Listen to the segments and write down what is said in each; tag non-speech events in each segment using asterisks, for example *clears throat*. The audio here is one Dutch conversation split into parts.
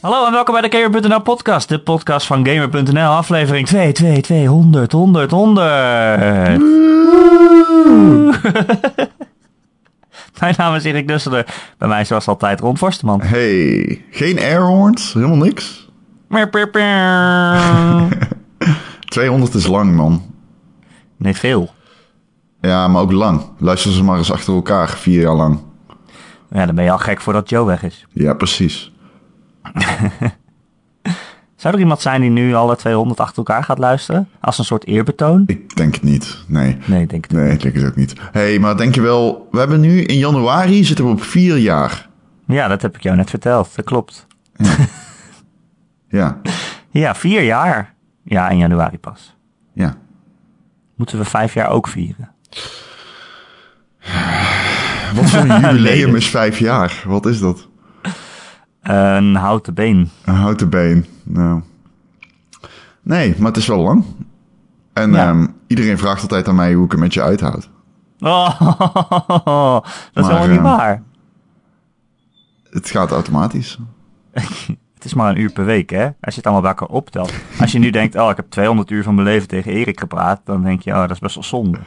Hallo en welkom bij de Gamer.nl podcast, de podcast van Gamer.nl, aflevering 2, 2, 2, 100, 100, 100. Mijn naam is Erik Dusseler, bij mij zoals altijd Ron Forsteman. Hey, geen airhorns, helemaal niks. Meer, meer, meer. *laughs* 200 is lang, man. Nee, veel. Ja, maar ook lang. Luister ze maar eens achter elkaar, vier jaar lang. Ja, dan ben je al gek voordat Joe weg is. Ja, precies. *laughs* Zou er iemand zijn die nu alle 200 achter elkaar gaat luisteren? Als een soort eerbetoon? Ik denk het niet, nee. Nee, ik denk het Nee, ik denk het ook niet. hey, maar denk je wel... We hebben nu in januari zitten we op vier jaar. Ja, dat heb ik jou net verteld. Dat klopt. Ja, *laughs* Ja, vier jaar. Ja, in januari pas. ja. Moeten we vijf jaar ook vieren? Wat voor een *laughs* jubileum is vijf jaar? Wat is dat? Een houten been. Een houten been. Nou. Nee, maar het is wel lang. En Ja. ehm, iedereen vraagt altijd aan mij hoe ik het met je uithoud. Oh, *laughs* dat is Maar, helemaal niet eh, waar. Het gaat automatisch. *laughs* Het is maar een uur per week, hè? Als je het allemaal bij elkaar optelt. Als je nu denkt, oh, ik heb 200 uur van mijn leven tegen Erik gepraat, dan denk je, oh, dat is best wel zonde.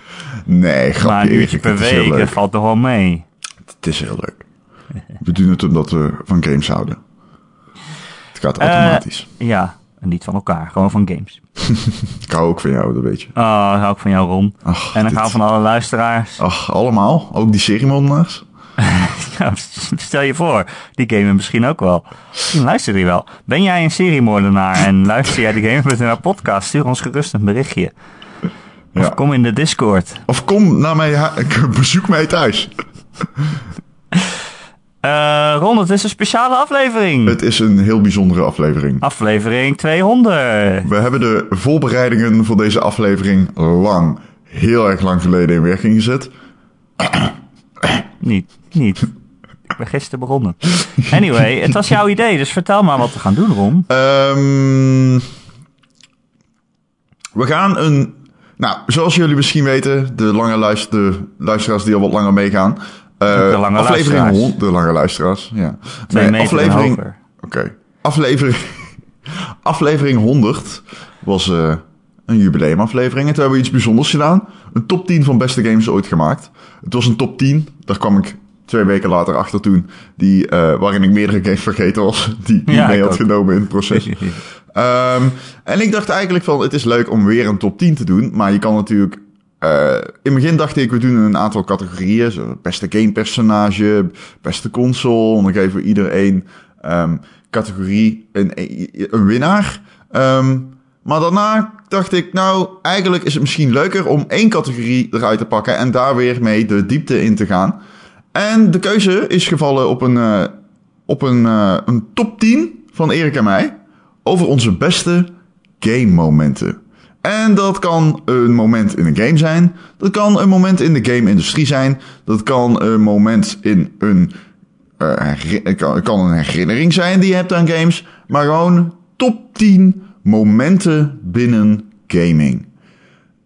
Nee, grapje. maar een uurtje Erik, per week, dat valt toch wel mee. Het is heel leuk. *laughs* We doen het omdat we van games houden. Het gaat Eh, automatisch. Ja, en niet van elkaar, gewoon van games. *laughs* ik hou ook van jou, dat weet je. Oh, dat hou ik van jou, Ron. Ach, en ik dit- hou van alle luisteraars. Ach, allemaal? Ook die seriemoordenaars? *laughs* Ja, stel je voor, die gamen misschien ook wel. Luister die wel. Ben jij een seriemoordenaar en luister jij de Gamer.nl podcast? Stuur ons gerust een berichtje. Of Ja. kom in de Discord. Of kom naar mij, bezoek mij thuis. Eh Ron, het is een speciale aflevering. Het is een heel bijzondere aflevering. Aflevering 200. We hebben de voorbereidingen voor deze aflevering lang, heel erg lang geleden in werking gezet. Niet, niet. Ik ben gisteren begonnen. Anyway, het was jouw idee, dus vertel maar wat we gaan doen, Ron. Ehm, we gaan een. Nou, zoals jullie misschien weten, de lange luister, de luisteraars die al wat langer meegaan. Eh, De lange aflevering luisteraars. De lange luisteraars, ja. Twee Nee, aflevering. Oké. Aflevering. *laughs* aflevering 100 was eh, een jubileumaflevering. En toen hebben we iets bijzonders gedaan. Een top 10 van beste games ooit gemaakt. Het was een top 10. Daar kwam ik twee weken later achter toen. Die, eh, waarin ik meerdere games vergeten was. *laughs* Die ik Ja, mee had ook. genomen in het proces. *laughs* Ehm, en ik dacht eigenlijk van, het is leuk om weer een top 10 te doen. Maar je kan natuurlijk... eh, in het begin dacht ik, we doen een aantal categorieën. Zo, beste gamepersonage, beste console. En dan geven we iedereen ehm, categorie een, een winnaar. Ehm, maar daarna dacht ik, nou, eigenlijk is het misschien leuker om één categorie eruit te pakken. En daar weer mee de diepte in te gaan. En de keuze is gevallen op een, eh, op een, eh, een top 10 van Erik en mij over onze beste game momenten. En dat kan een moment in een game zijn. Dat kan een moment in de game-industrie zijn. Dat kan een moment in een. het kan, een herinnering zijn die je hebt aan games. Maar gewoon top 10 momenten binnen gaming.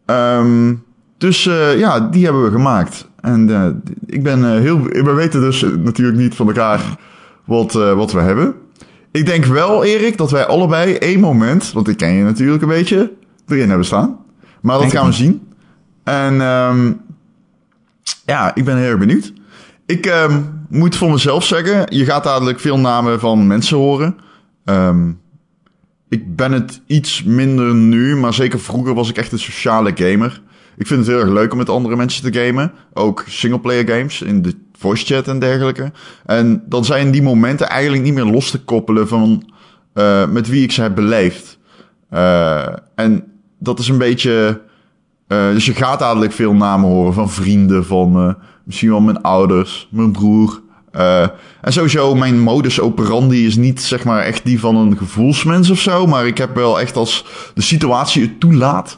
Ehm, dus eh, ja, die hebben we gemaakt. En eh, ik ben heel. We weten dus natuurlijk niet van elkaar wat, wat we hebben. Ik denk wel, Erik, dat wij allebei één moment, want ik ken je natuurlijk een beetje, erin hebben staan. Maar dat gaan we zien. En ehm, ja, ik ben heel erg benieuwd. Ik ehm, moet voor mezelf zeggen, je gaat dadelijk veel namen van mensen horen. Ehm, ik ben het iets minder nu, maar zeker vroeger was ik echt een sociale gamer. Ik vind het heel erg leuk om met andere mensen te gamen. Ook singleplayer games in de voice chat en dergelijke. En dan zijn die momenten eigenlijk niet meer los te koppelen van eh, met wie ik ze heb beleefd. Eh, en dat is een beetje. eh, dus je gaat dadelijk veel namen horen van vrienden, van eh, misschien wel mijn ouders, mijn broer. Eh, en sowieso, mijn modus operandi is niet zeg maar echt die van een gevoelsmens of zo. Maar ik heb wel echt als de situatie het toelaat.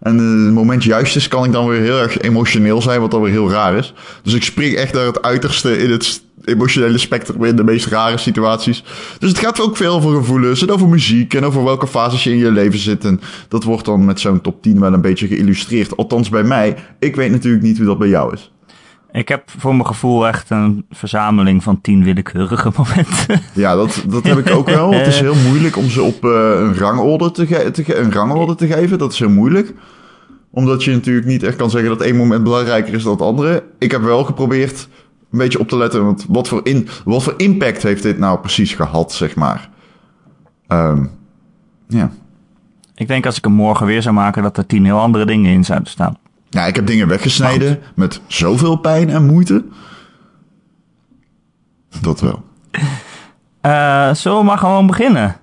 En het moment juist is, kan ik dan weer heel erg emotioneel zijn, wat dan weer heel raar is. Dus ik spring echt naar het uiterste in het emotionele spectrum in de meest rare situaties. Dus het gaat ook veel over gevoelens en over muziek en over welke fases je in je leven zit. En dat wordt dan met zo'n top 10 wel een beetje geïllustreerd. Althans bij mij. Ik weet natuurlijk niet hoe dat bij jou is. Ik heb voor mijn gevoel echt een verzameling van tien willekeurige *laughs* momenten. Ja, dat, dat heb ik ook wel. Het is *laughs* heel moeilijk om ze op eh, een, rangorde te ge- te ge- een rangorde te geven. Dat is heel moeilijk. Omdat je natuurlijk niet echt kan zeggen dat één moment belangrijker is dan het andere. Ik heb wel geprobeerd een beetje op te letten. Want wat voor, in, wat voor impact heeft dit nou precies gehad, zeg maar. Ehm, ja. Ik denk als ik hem morgen weer zou maken, dat er tien heel andere dingen in zouden staan. Ja, ik heb dingen weggesneden met zoveel pijn en moeite. Dat wel. *laughs* Eh, zullen we maar gewoon beginnen?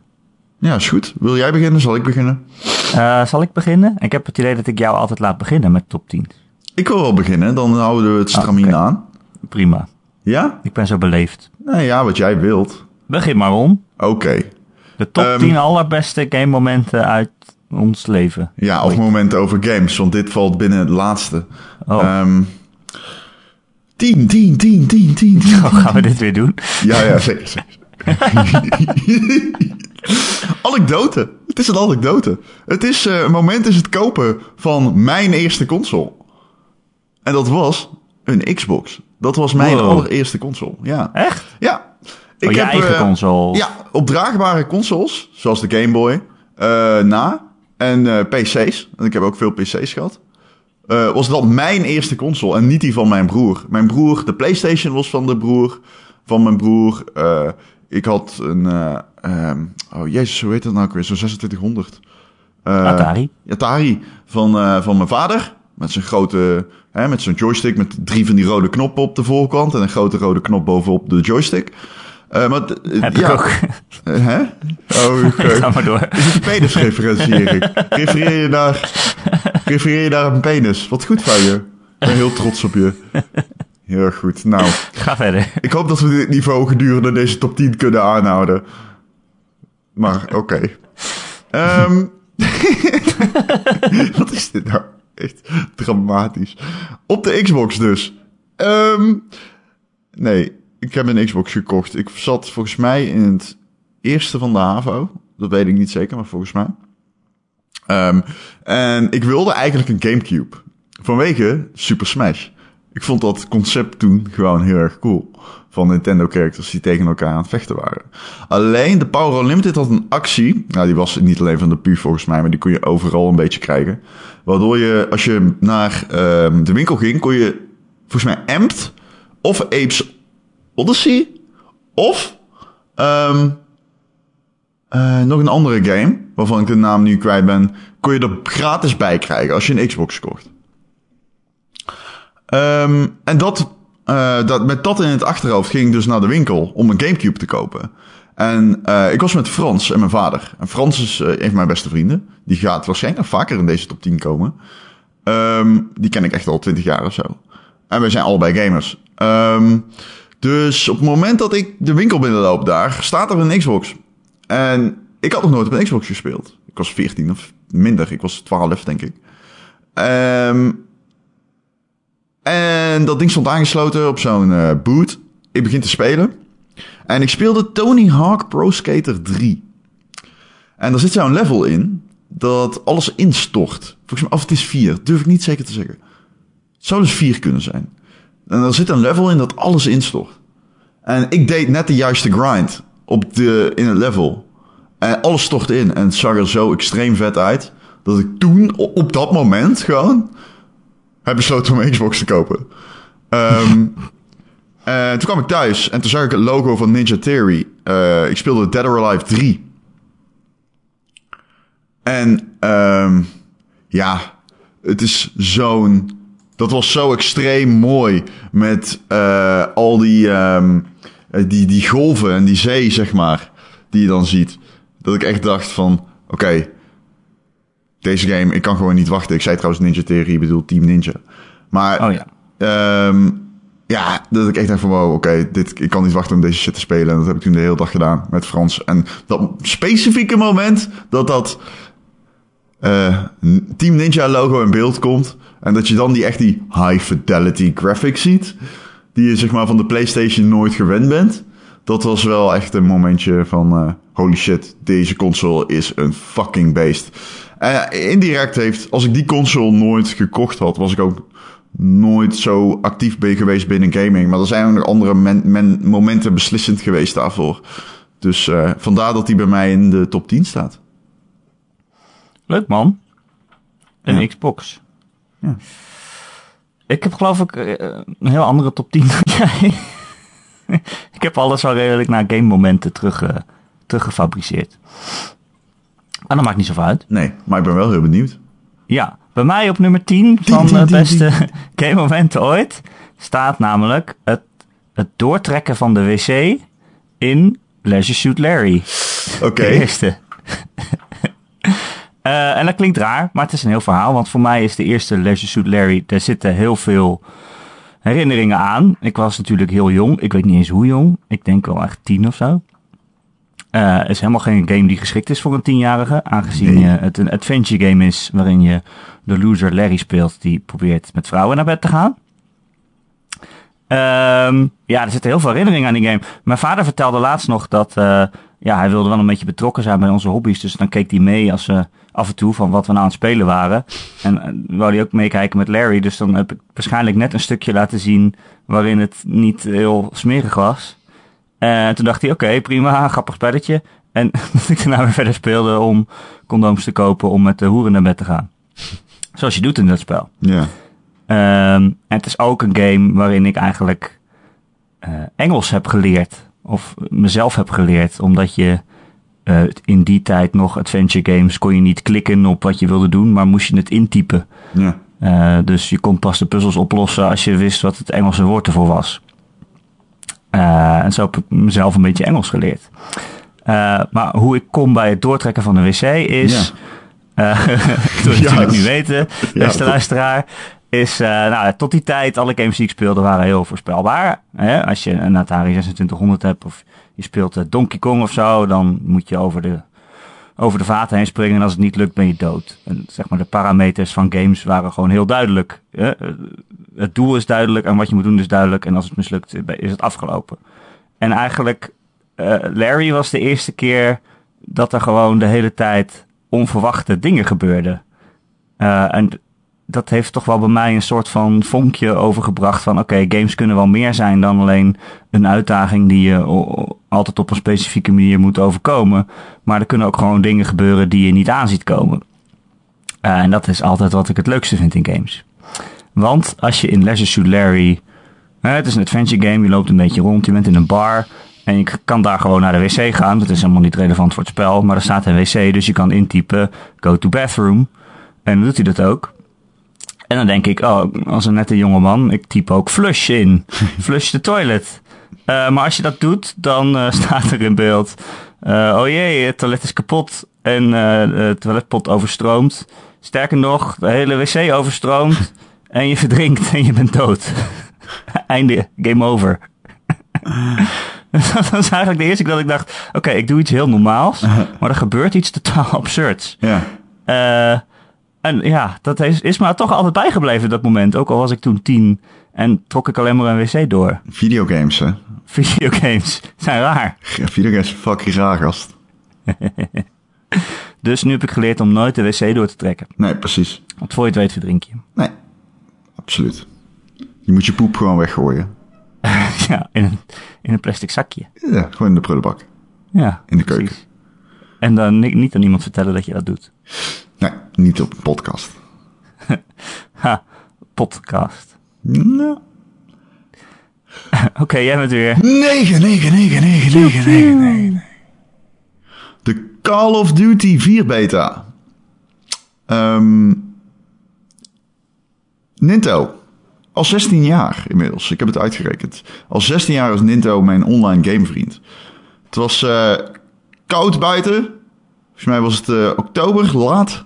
Ja, is goed. Wil jij beginnen? Zal ik beginnen? Eh, zal ik beginnen? Ik heb het idee dat ik jou altijd laat beginnen met top 10. Ik wil wel beginnen. Dan houden we het stramien oké. aan. Prima. Ja? Ik ben zo beleefd. Nou ja, wat jij wilt. Begin maar om. Oké. De top Ehm, 10 allerbeste game momenten uit ons leven. Ja, of momenten over games, want dit valt binnen het laatste. Oh. Ehm 10, 10, 10, 10, 10, 10. Oh, gaan we dit weer doen? Ja, ja, zeker. zeker. *laughs* anekdote. Het is een anekdote. Het is, een moment is het kopen van mijn eerste console. En dat was een Xbox. Dat was mijn Wow. allereerste console. Ja. Echt? Ja. Oh, je eigen eh, console? Ja, op draagbare consoles, zoals de Game Boy, eh, na. En eh, PC's, en ik heb ook veel PC's gehad. eh, was dat mijn eerste console en niet die van mijn broer. Mijn broer, de PlayStation was van de broer, van mijn broer. Ik had een, eh, ehm, oh jezus, hoe heet dat nou weer? Zo'n 2600. Eh, Atari. Atari van, van mijn vader. Met zijn grote, hè, met zo'n joystick met drie van die rode knoppen op de voorkant en een grote rode knop bovenop de joystick. Eh, maar Heb ja, ik ook. eh, hè? Oh, *laughs* oké. Ga maar door. Is het een penisreferentie, Erik? Refereer je naar, refereer je naar een penis? Wat goed van je. Ik ben heel trots op je. Heel goed. Nou, Ga verder. ik hoop dat we dit niveau gedurende deze top 10 kunnen aanhouden. Maar oké. Ehm, *laughs* wat is dit nou? Echt dramatisch. Op de Xbox dus. Ehm, nee, ik heb een Xbox gekocht. Ik zat volgens mij in het eerste van de HAVO. Dat weet ik niet zeker, maar volgens mij. Ehm, en ik wilde eigenlijk een Gamecube. Vanwege Super Smash. Ik vond dat concept toen gewoon heel erg cool. Van Nintendo characters die tegen elkaar aan het vechten waren. Alleen de Power Unlimited had een actie. Nou, die was niet alleen van de PU volgens mij, maar die kon je overal een beetje krijgen. Waardoor je, als je naar ehm, de winkel ging, kon je volgens mij Amped of Apes Odyssey of eh, nog een andere game, waarvan ik de naam nu kwijt ben, kon je er gratis bij krijgen als je een Xbox kocht. Ehm, en dat, eh, dat, met dat in het achterhoofd ging ik dus naar de winkel om een Gamecube te kopen. En eh, ik was met Frans en mijn vader. En Frans is eh, een van mijn beste vrienden. Die gaat waarschijnlijk vaker in deze top 10 komen. Ehm, die ken ik echt al 20 jaar of zo. En wij zijn allebei gamers. Ehm, dus op het moment dat ik de winkel binnenloop daar, staat er een Xbox. En ik had nog nooit op een Xbox gespeeld. Ik was 14 of minder. Ik was 12, denk ik. Ehm, en dat ding stond aangesloten op zo'n eh, boot. Ik begin te spelen. En ik speelde Tony Hawk Pro Skater 3. En er zit zo'n level in dat alles instort. Volgens mij, of het is 4, durf ik niet zeker te zeggen. Het zou dus 4 kunnen zijn. En er zit een level in dat alles instort. En ik deed net de juiste grind op de, in het level. En alles stortte in. En het zag er zo extreem vet uit. Dat ik toen, op dat moment gewoon, heb besloten om een Xbox te kopen. Ehm, *laughs* en toen kwam ik thuis en toen zag ik het logo van Ninja Theory. Eh, ik speelde Dead or Alive 3. En ehm, ja, het is zo'n... Dat was zo extreem mooi met eh, al die, ehm, eh, die, die golven en die zee, zeg maar, die je dan ziet. Dat ik echt dacht van, oké, deze game, ik kan gewoon niet wachten. Ik zei trouwens Ninja Theory, ik bedoel Team Ninja. Maar Oh ja. Ehm, ja, dat ik echt dacht van wow, oké, dit ik kan niet wachten om deze shit te spelen. En dat heb ik toen de hele dag gedaan met Frans. En dat specifieke moment dat dat eh, Team Ninja logo in beeld komt. En dat je dan die echt die high fidelity graphics ziet. Die je zeg maar van de PlayStation nooit gewend bent. Dat was wel echt een momentje van eh, holy shit, deze console is een fucking beest. Eh, indirect heeft, als ik die console nooit gekocht had, was ik ook nooit zo actief ben geweest binnen gaming. Maar er zijn ook nog andere men, men- momenten beslissend geweest daarvoor. Dus eh, vandaar dat hij bij mij in de top 10 staat. Leuk man. Een Ja. Xbox. Ja. Ik heb geloof ik eh, een heel andere top 10 *laughs* dan jij. ik heb alles al redelijk naar game momenten terug, eh, teruggefabriceerd. Maar dat maakt niet zoveel uit. Nee, maar ik ben wel heel benieuwd. Ja, bij mij op nummer 10 Tien, van de beste *laughs* game momenten ooit staat namelijk het, het doortrekken van de wc in Leisure Suit Larry. Oké. De eerste. *laughs* Eh, en dat klinkt raar, maar het is een heel verhaal. Want voor mij is de eerste Leisure Suit Larry, daar zitten heel veel herinneringen aan. Ik was natuurlijk heel jong. Ik weet niet eens hoe jong. Ik denk wel echt tien of zo. Eh, het is helemaal geen game die geschikt is voor een tienjarige. Aangezien Nee. eh, het een adventure game is waarin je de loser Larry speelt die probeert met vrouwen naar bed te gaan. Ehm, ja, er zitten heel veel herinneringen aan die game. Mijn vader vertelde laatst nog dat eh, ja, hij wilde wel een beetje betrokken zijn bij onze hobby's. Dus dan keek hij mee als we af en toe van wat we nou aan het spelen waren. En eh, wou hij ook meekijken met Larry. Dus dan heb ik waarschijnlijk net een stukje laten zien waarin het niet heel smerig was. En toen dacht hij, oké, prima, grappig spelletje. En *laughs* dat ik daarna weer verder speelde om condooms te kopen om met de hoeren naar bed te gaan. Zoals je doet in dat spel. Ja. Ehm, en het is ook een game waarin ik eigenlijk eh, Engels heb geleerd. Of mezelf heb geleerd. Omdat je eh, in die tijd nog adventure games kon je niet klikken op wat je wilde doen. Maar moest je het intypen. Ja. Eh, dus je kon pas de puzzels oplossen als je wist wat het Engelse woord ervoor was. Eh, en zo heb ik mezelf een beetje Engels geleerd. Eh, maar hoe ik kom bij het doortrekken van de wc is... *laughs* dat Ja. natuurlijk niet weten, *laughs* beste luisteraar. Is, nou, tot die tijd, alle games die ik speelde waren heel voorspelbaar. Hè? Als je een Atari 2600 hebt of je speelt Donkey Kong of zo... dan moet je over de, over de vaten heen springen en als het niet lukt ben je dood. En zeg maar de parameters van games waren gewoon heel duidelijk. Hè? Eh, Het doel is duidelijk en wat je moet doen is duidelijk. En als het mislukt is het afgelopen. En eigenlijk, eh, Larry was de eerste keer dat er gewoon de hele tijd onverwachte dingen gebeurden. Eh, en dat heeft toch wel bij mij een soort van vonkje overgebracht van oké, games kunnen wel meer zijn dan alleen een uitdaging die je altijd op een specifieke manier moet overkomen. Maar er kunnen ook gewoon dingen gebeuren die je niet aan ziet komen. Eh, en dat is altijd wat ik het leukste vind in games. Want als je in Leisure Suit Larry... het is een adventure game, je loopt een beetje rond, je bent in een bar... en je kan daar gewoon naar de wc gaan. Dat is helemaal niet relevant voor het spel, maar er staat een wc... dus je kan intypen, go to bathroom. En dan doet hij dat ook. En dan denk ik, oh, als een nette jongeman, ik typ ook flush in. *laughs* flush the toilet. Eh, maar als je dat doet, dan eh, *laughs* staat er in beeld... eh, oh jee, het toilet is kapot en de toiletpot overstroomt. Sterker nog, de hele wc overstroomt en je verdrinkt en je bent dood. *laughs* Einde, game over. *laughs* dat was eigenlijk de eerste keer dat ik dacht, oké, ik doe iets heel normaals, maar er gebeurt iets totaal *laughs* absurds. Ja. Eh, en ja, dat is, is me toch altijd bijgebleven dat moment. Ook al was ik toen tien en trok ik alleen maar een wc door. Videogames, hè? Videogames zijn raar. Ja, videogames zijn fucking raar, gast. Dus nu heb ik geleerd om nooit de wc door te trekken. Nee, precies. Want voor je het weet verdrink je. Nee, absoluut. Je moet je poep gewoon weggooien. *laughs* ja, in een, in een plastic zakje. Ja, gewoon in de prullenbak. Ja, In de precies. keuken. En dan ni- niet aan iemand vertellen dat je dat doet. Nee, niet op een podcast. *laughs* Ha, podcast. Nou. *laughs* Oké, jij bent weer. 9, 9, 9, 9, 9, 9, 9. De Call of Duty 4 beta. Ehm Ninto. Al 16 jaar inmiddels. Ik heb het uitgerekend. Al 16 jaar is Ninto mijn online gamevriend. Het was eh, koud buiten. Volgens mij was het eh, oktober, laat.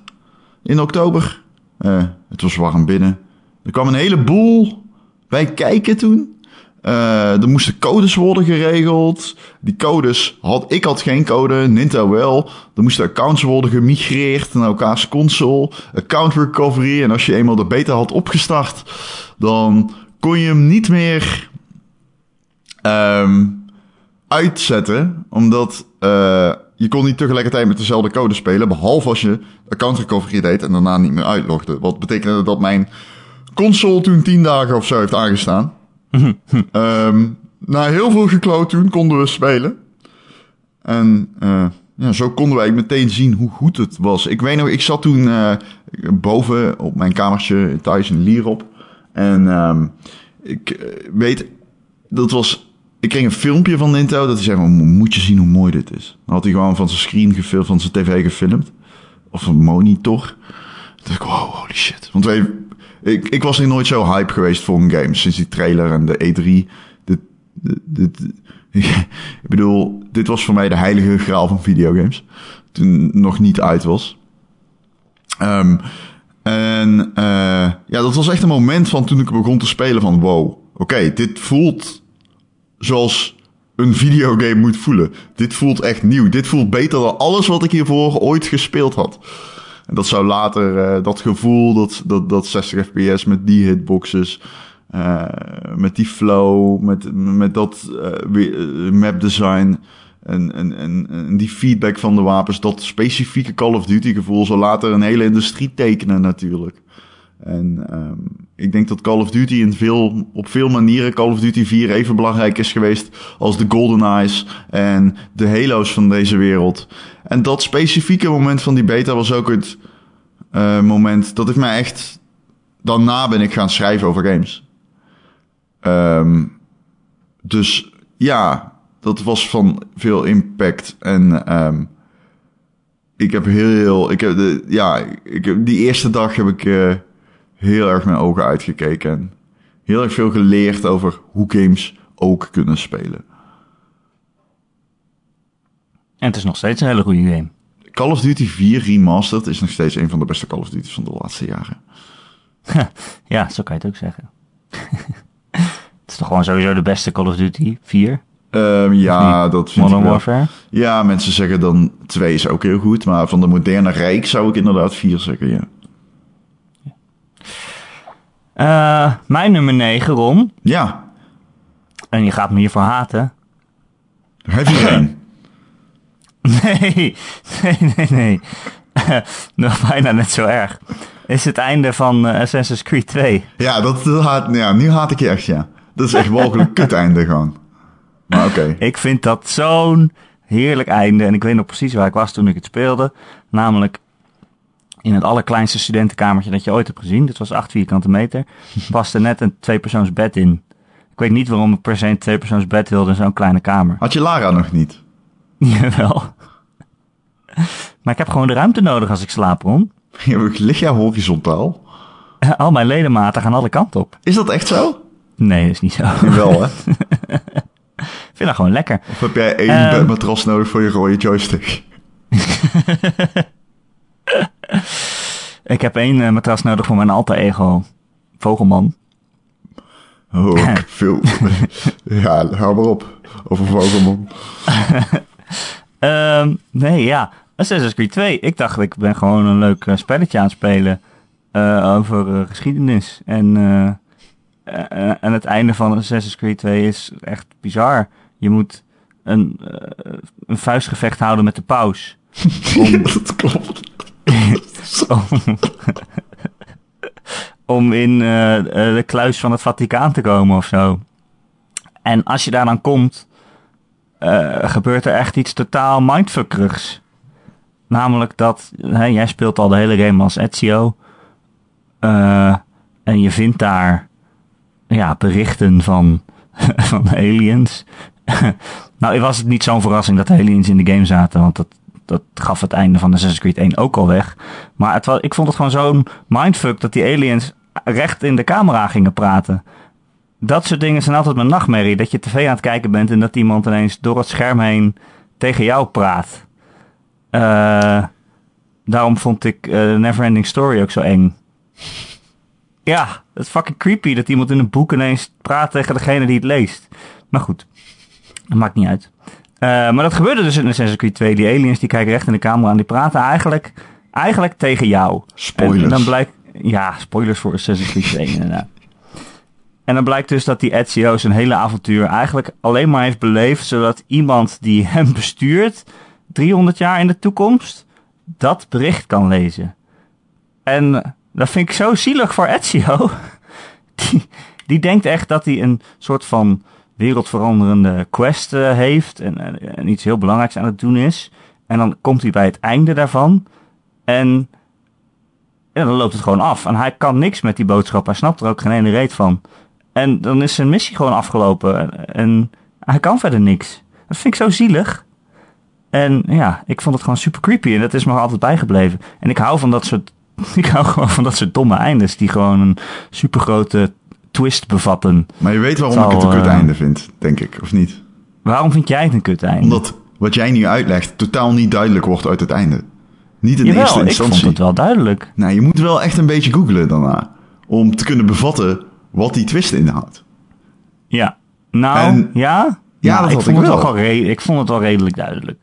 In oktober. Eh, het was warm binnen. Er kwam een heleboel bij kijken toen. Eh, er moesten codes worden geregeld. Die codes had ik had geen code, Ninto wel. Er moesten accounts worden gemigreerd naar elkaars console. Account recovery. En als je eenmaal de beta had opgestart, dan kon je hem niet meer ehm, uitzetten. Omdat eh, je kon niet tegelijkertijd met dezelfde code spelen. Behalve als je account recovery deed en daarna niet meer uitlogde. Wat betekende dat mijn console toen 10 dagen of zo heeft aangestaan. Ehm, na heel veel gekloot toen konden we spelen. En eh, ja, zo konden wij meteen zien hoe goed het was. Ik weet nog, ik zat toen eh, boven op mijn kamertje thuis in Lierop. En ehm, ik eh, weet, dat was... Ik kreeg een filmpje van Nintendo dat hij zei, moet je zien hoe mooi dit is. Dan had hij gewoon van zijn screen gefilmd, van zijn tv gefilmd. Of een monitor. Toen dacht ik, wow, holy shit. Want wij, ik, ik was hier nooit zo hype geweest voor een game. Sinds die trailer en de E3. Dit, dit, ik bedoel, dit was voor mij de heilige graal van videogames. Toen nog niet uit was. Um, en uh, ja, dat was echt een moment van toen ik begon te spelen van wow, oké, dit voelt zoals een videogame moet voelen. Dit voelt echt nieuw. Dit voelt beter dan alles wat ik hiervoor ooit gespeeld had. En dat zou later, uh, dat gevoel, dat, dat, dat 60 fps met die hitboxes, uh, met die flow, met, met dat uh, map design en, en, en, die feedback van de wapens, dat specifieke Call of Duty gevoel zal later een hele industrie tekenen natuurlijk. En um, ik denk dat Call of Duty in veel, op veel manieren Call of Duty 4 even belangrijk is geweest als de Golden Eyes en de Halo's van deze wereld. En dat specifieke moment van die beta was ook het uh, moment dat ik mij echt... Daarna ben ik gaan schrijven over games. Um, dus ja, dat was van veel impact. En um, ik heb heel... Ik heb de, ja, ik heb, die eerste dag heb ik... Uh, heel erg mijn ogen uitgekeken. En heel erg veel geleerd over hoe games ook kunnen spelen. En het is nog steeds een hele goede game. Call of Duty 4 Remastered is nog steeds een van de beste Call of Duty's van de laatste jaren. *laughs* ja, zo kan je het ook zeggen. *laughs* het is toch gewoon sowieso de beste Call of Duty 4? Um, ja, dat vind Modern ik wel. Warfare? Ja, mensen zeggen dan 2 is ook heel goed. Maar van de moderne rijk zou ik inderdaad 4 zeggen, ja. Uh, mijn nummer 9, Ron. Ja. En je gaat me hiervoor haten. Heb je een? nee, nee, nee, nee. *laughs* Nog bijna net zo erg. Is het einde van uh, Assassin's Creed 2. Ja, dat, dat haat, ja, nu haat ik je echt, ja. Dat is echt mogelijk *laughs* kut einde gewoon. Maar oké. Okay. Ik vind dat zo'n heerlijk einde. En ik weet nog precies waar ik was toen ik het speelde. Namelijk in het allerkleinste studentenkamertje dat je ooit hebt gezien. Dit was 8 vierkante meter. *laughs* Paste net een tweepersoons bed in. Ik weet niet waarom ik per se een tweepersoons bed wilde in zo'n kleine kamer. Had je Lara nog niet? *laughs* Jawel. Maar ik heb gewoon de ruimte nodig als ik slaap, Ron. *laughs* Ja, lig jij horizontaal? Al mijn ledematen gaan alle kanten op. Is dat echt zo? Nee, dat is niet zo. Wel, hè? ik vind dat gewoon lekker. Of heb jij één um, matras nodig voor je rode joystick? Ik heb één uh, matras nodig voor mijn alter ego. Vogelman. Oh, *laughs* veel. ja, hou maar op. Over Vogelman. um, *laughs* nee, ja. Assassin's Creed 2. Ik dacht, ik ben gewoon een leuk uh, spelletje aan het spelen. Uh, over geschiedenis. En, en het einde van Assassin's Creed 2 is echt bizar. Je moet een, een vuistgevecht houden met de paus. *laughs* Om... dat klopt *laughs* om, in uh, de kluis van het Vaticaan te komen of zo. En als je daar dan komt, uh, gebeurt er echt iets totaal mindfuckerigs. Namelijk dat, hè, jij speelt al de hele game als Ezio. En je vindt daar ja, berichten van, *laughs* van aliens. *laughs* nou, was het niet zo'n verrassing dat aliens in de game zaten, want dat, dat gaf het einde van Assassin's Creed 1 ook al weg. Maar het ik vond het gewoon zo'n mindfuck dat die aliens recht in de camera gingen praten. Dat soort dingen zijn altijd mijn nachtmerrie. Dat je tv aan het kijken bent en dat iemand ineens door het scherm heen tegen jou praat. Uh, daarom vond ik uh, Neverending Story ook zo eng. Ja, het is fucking creepy dat iemand in een boek ineens praat tegen degene die het leest. Maar goed, dat maakt niet uit. Uh, maar dat gebeurde dus in Assassin's Creed 2. Die aliens die kijken recht in de camera en die praten eigenlijk, eigenlijk tegen jou. Spoilers. En dan blijkt, ja, spoilers voor Assassin's Creed 2 inderdaad. En dan blijkt dus dat die Ezio zijn hele avontuur eigenlijk alleen maar heeft beleefd... zodat iemand die hem bestuurt, 300 jaar in de toekomst, dat bericht kan lezen. En dat vind ik zo zielig voor Ezio. *laughs* die, die denkt echt dat hij een soort van wereldveranderende quest eh, heeft en, iets heel belangrijks aan het doen is. En dan komt hij bij het einde daarvan en dan loopt het gewoon af. En hij kan niks met die boodschap. Hij snapt er ook geen ene reet van. En dan is zijn missie gewoon afgelopen. En, en hij kan verder niks. Dat vind ik zo zielig. En ja, ik vond het gewoon super creepy. En dat is me altijd bijgebleven. En ik hou van dat soort. *laughs* Ik hou gewoon van dat soort domme eindes. Die gewoon een super grote twist bevatten. Maar je weet waarom Zal, ik het een kut eh, einde vind, denk ik, of niet? Waarom vind jij het een kut einde? Omdat wat jij nu uitlegt totaal niet duidelijk wordt uit het einde. Niet in Jawel, eerste ik instantie. vond het wel duidelijk. Nou, je moet wel echt een beetje googlen daarna. Om te kunnen bevatten wat die twist inhoudt. Ja. Nou, En- ja? Ja, Nou, dat ik vond ik het wel. re- ik vond het wel redelijk duidelijk.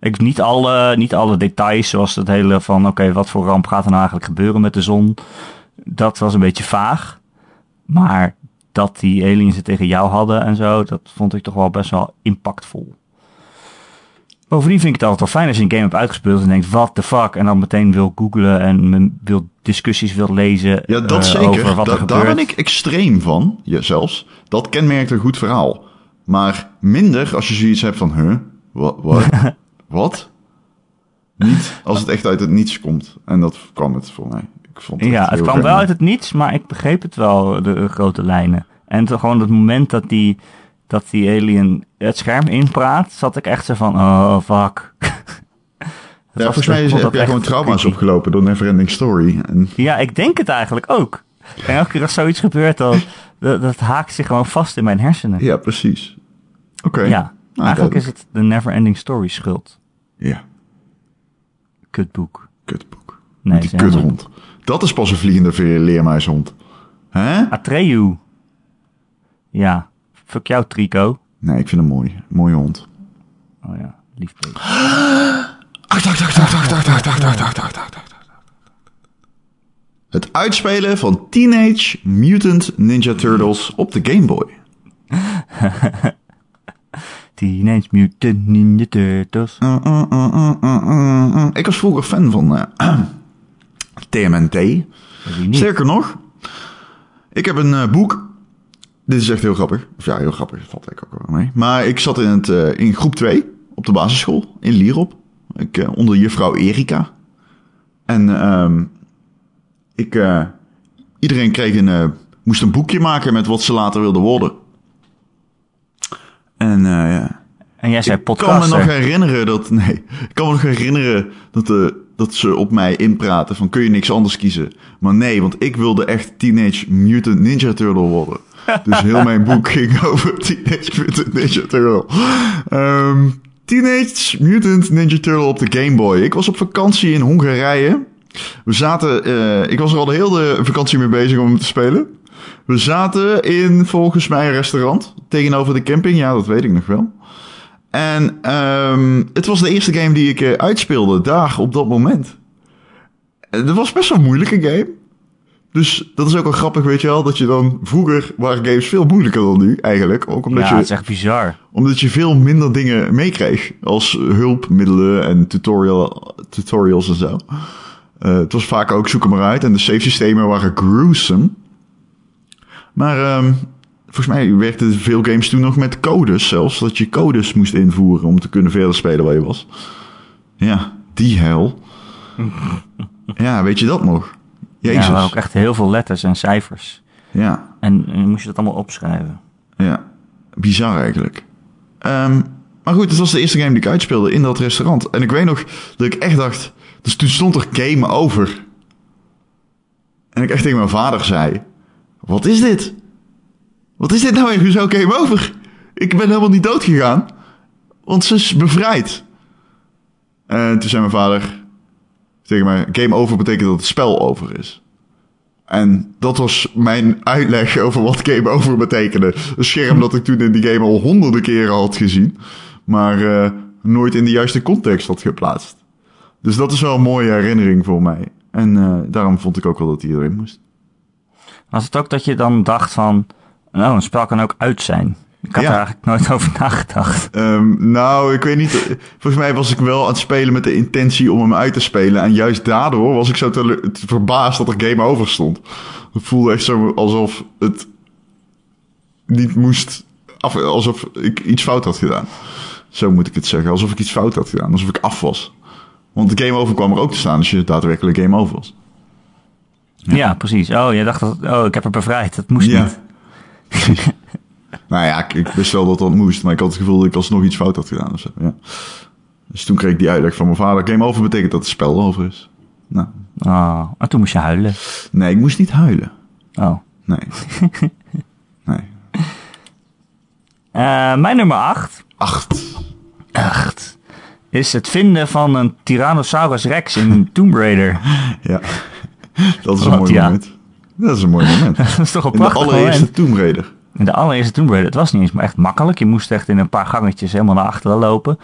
Ik, niet, alle, niet alle details, zoals het hele van... Oké, wat voor ramp gaat er nou eigenlijk gebeuren met de zon? Dat was een beetje vaag. Maar dat die aliens het tegen jou hadden en zo... dat vond ik toch wel best wel impactvol. Bovendien vind ik het altijd wel fijn als je een game hebt uitgespeeld... en denkt, what the fuck? En dan meteen wil googlen en wil discussies wil lezen... Ja, dat eh, zeker. over wat er Da- daar ben ik extreem van, ja, zelfs. Dat kenmerkt een goed verhaal. Maar minder als je zoiets hebt van, huh? Wat? Wat? *laughs* wat? Niet als het echt uit het niets komt. En dat kwam het voor mij. Ja, het kwam vreemd. wel uit het niets, maar ik begreep het wel, de, de grote lijnen. En toen gewoon het moment dat die, dat die alien het scherm inpraat, zat ik echt zo van, oh fuck. *laughs* Ja, volgens mij is, heb jij gewoon trauma's creepy. opgelopen door Neverending Story. En Ja, ik denk het eigenlijk ook. En elke keer als zoiets gebeurt, dan, dat, dat haakt zich gewoon vast in mijn hersenen. ja, precies. Oké. Ja, Nou, eigenlijk is het de Neverending Story schuld. Ja, Kutboek. kutboek. Nee, die kuthond. Dat is pas een vliegende leermuishond. Hè? Atreyu. Ja, fuck jou, Trico. Nee, ik vind hem mooi. Mooie hond. Oh ja, lief. Het uitspelen van Teenage Mutant Ninja Turtles op de Game Boy. Teenage Mutant Ninja Turtles. Ik was vroeger fan van TMNT. Sterker nog, ik heb een eh, boek. Dit is echt heel grappig. Of ja, heel grappig. Dat valt eigenlijk ook wel mee. Maar ik zat in, het, eh, in groep 2 op de basisschool in Lierop. Ik, eh, onder juffrouw Erika. En ehm ik, iedereen kreeg een, moest een boekje maken met wat ze later wilden worden. En ja. En jij zei Ik kan me nog herinneren dat. *laughs* Nee, ik kan me nog herinneren dat, eh, dat ze op mij inpraten van kun je niks anders kiezen. Maar nee, want ik wilde echt Teenage Mutant Ninja Turtle worden. *laughs* Dus heel mijn boek ging over *laughs* Teenage Mutant Ninja Turtle. Ehm, Teenage Mutant Ninja Turtle op de Game Boy. Ik was op vakantie in Hongarije. We zaten, eh, ik was er al de hele vakantie mee bezig om hem te spelen. We zaten in volgens mij een restaurant tegenover de camping. Ja, dat weet ik nog wel. En ehm, het was de eerste game die ik eh, uitspeelde daar op dat moment. En Het was best wel een moeilijke game. Dus dat is ook wel grappig, weet je wel, dat je dan vroeger waren games veel moeilijker dan nu eigenlijk. Ook omdat, Ja, je, het is echt bizar. omdat je veel minder dingen meekreeg. Als hulpmiddelen en tutorial, tutorials en zo. Eh, het was vaak ook zoek maar uit. En de save systemen waren gruesome. Maar ehm, volgens mij werkten veel games toen nog met codes zelfs. Dat je codes moest invoeren om te kunnen verder spelen waar je was. Ja, die hel. *laughs* ja, weet je dat nog? Jezus. Ja, er waren ook echt heel veel letters en cijfers. ja. En, en moest je dat allemaal opschrijven. Ja, bizar eigenlijk. Ehm, maar goed, het was de eerste game die ik uitspeelde in dat restaurant. En ik weet nog dat ik echt dacht... Dus toen stond er game over. En ik echt tegen mijn vader zei... Wat is dit? Wat is dit nou weer? Hoezo game over? Ik ben helemaal niet dood gegaan. Want ze is bevrijd. En toen zei mijn vader tegen mij... Game over betekent dat het spel over is. En dat was mijn uitleg over wat game over betekende. Een scherm dat ik toen in die game al honderden keren had gezien. Maar eh, nooit in de juiste context had geplaatst. Dus dat is wel een mooie herinnering voor mij. En eh, daarom vond ik ook wel dat hij erin moest. Was het ook dat je dan dacht van... Nou, een spel kan ook uit zijn. Ik had Ja. er eigenlijk nooit *laughs* over nagedacht. Ehm, nou, ik weet niet. Volgens mij was ik wel aan het spelen met de intentie om hem uit te spelen. En juist daardoor was ik zo te verbaasd dat er game over stond. Het voelde echt zo alsof het niet moest. Af, alsof ik iets fout had gedaan. Zo moet ik het zeggen. Alsof ik iets fout had gedaan. Alsof ik af was. Want de game over kwam er ook te staan als je daadwerkelijk game over was. Ja, precies. Oh, je dacht dat... Oh, ik heb er bevrijd. Dat moest Ja. niet. *laughs* Nou ja, ik, ik wist wel dat dat moest, maar ik had het gevoel dat ik alsnog iets fout had gedaan. of zo, ja. Dus toen kreeg ik die uitleg van mijn vader. Game over betekent dat het spel over is. Nou, Oh, en toen moest je huilen. nee, ik moest niet huilen. Oh. Nee. *laughs* nee. Eh, mijn nummer 8. Acht. 8. Is het vinden van een Tyrannosaurus Rex in Tomb Raider. *laughs* Ja. Dat is een mooi moment. Dat is een mooi moment. *laughs* dat is toch een In de prachtig allereerste. Tomb Raider. In de allereerste Tomb Raider. Het was niet eens maar echt makkelijk. Je moest echt in een paar gangetjes helemaal naar achteren lopen.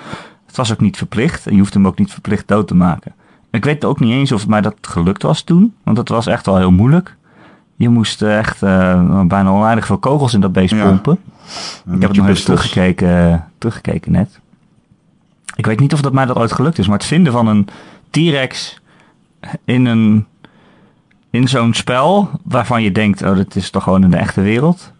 Het was ook niet verplicht. En je hoeft hem ook niet verplicht dood te maken. Ik weet ook niet eens of het mij dat gelukt was toen. Want het was echt wel heel moeilijk. Je moest eh, echt eh, bijna oneindig veel kogels in dat beest Ja. pompen. En Ik heb het je nog even pistols. teruggekeken, teruggekeken net. Ik weet niet of dat mij dat ooit gelukt is, maar het vinden van een T-Rex in een in zo'n spel waarvan je denkt, oh, dit is toch gewoon in de echte wereld.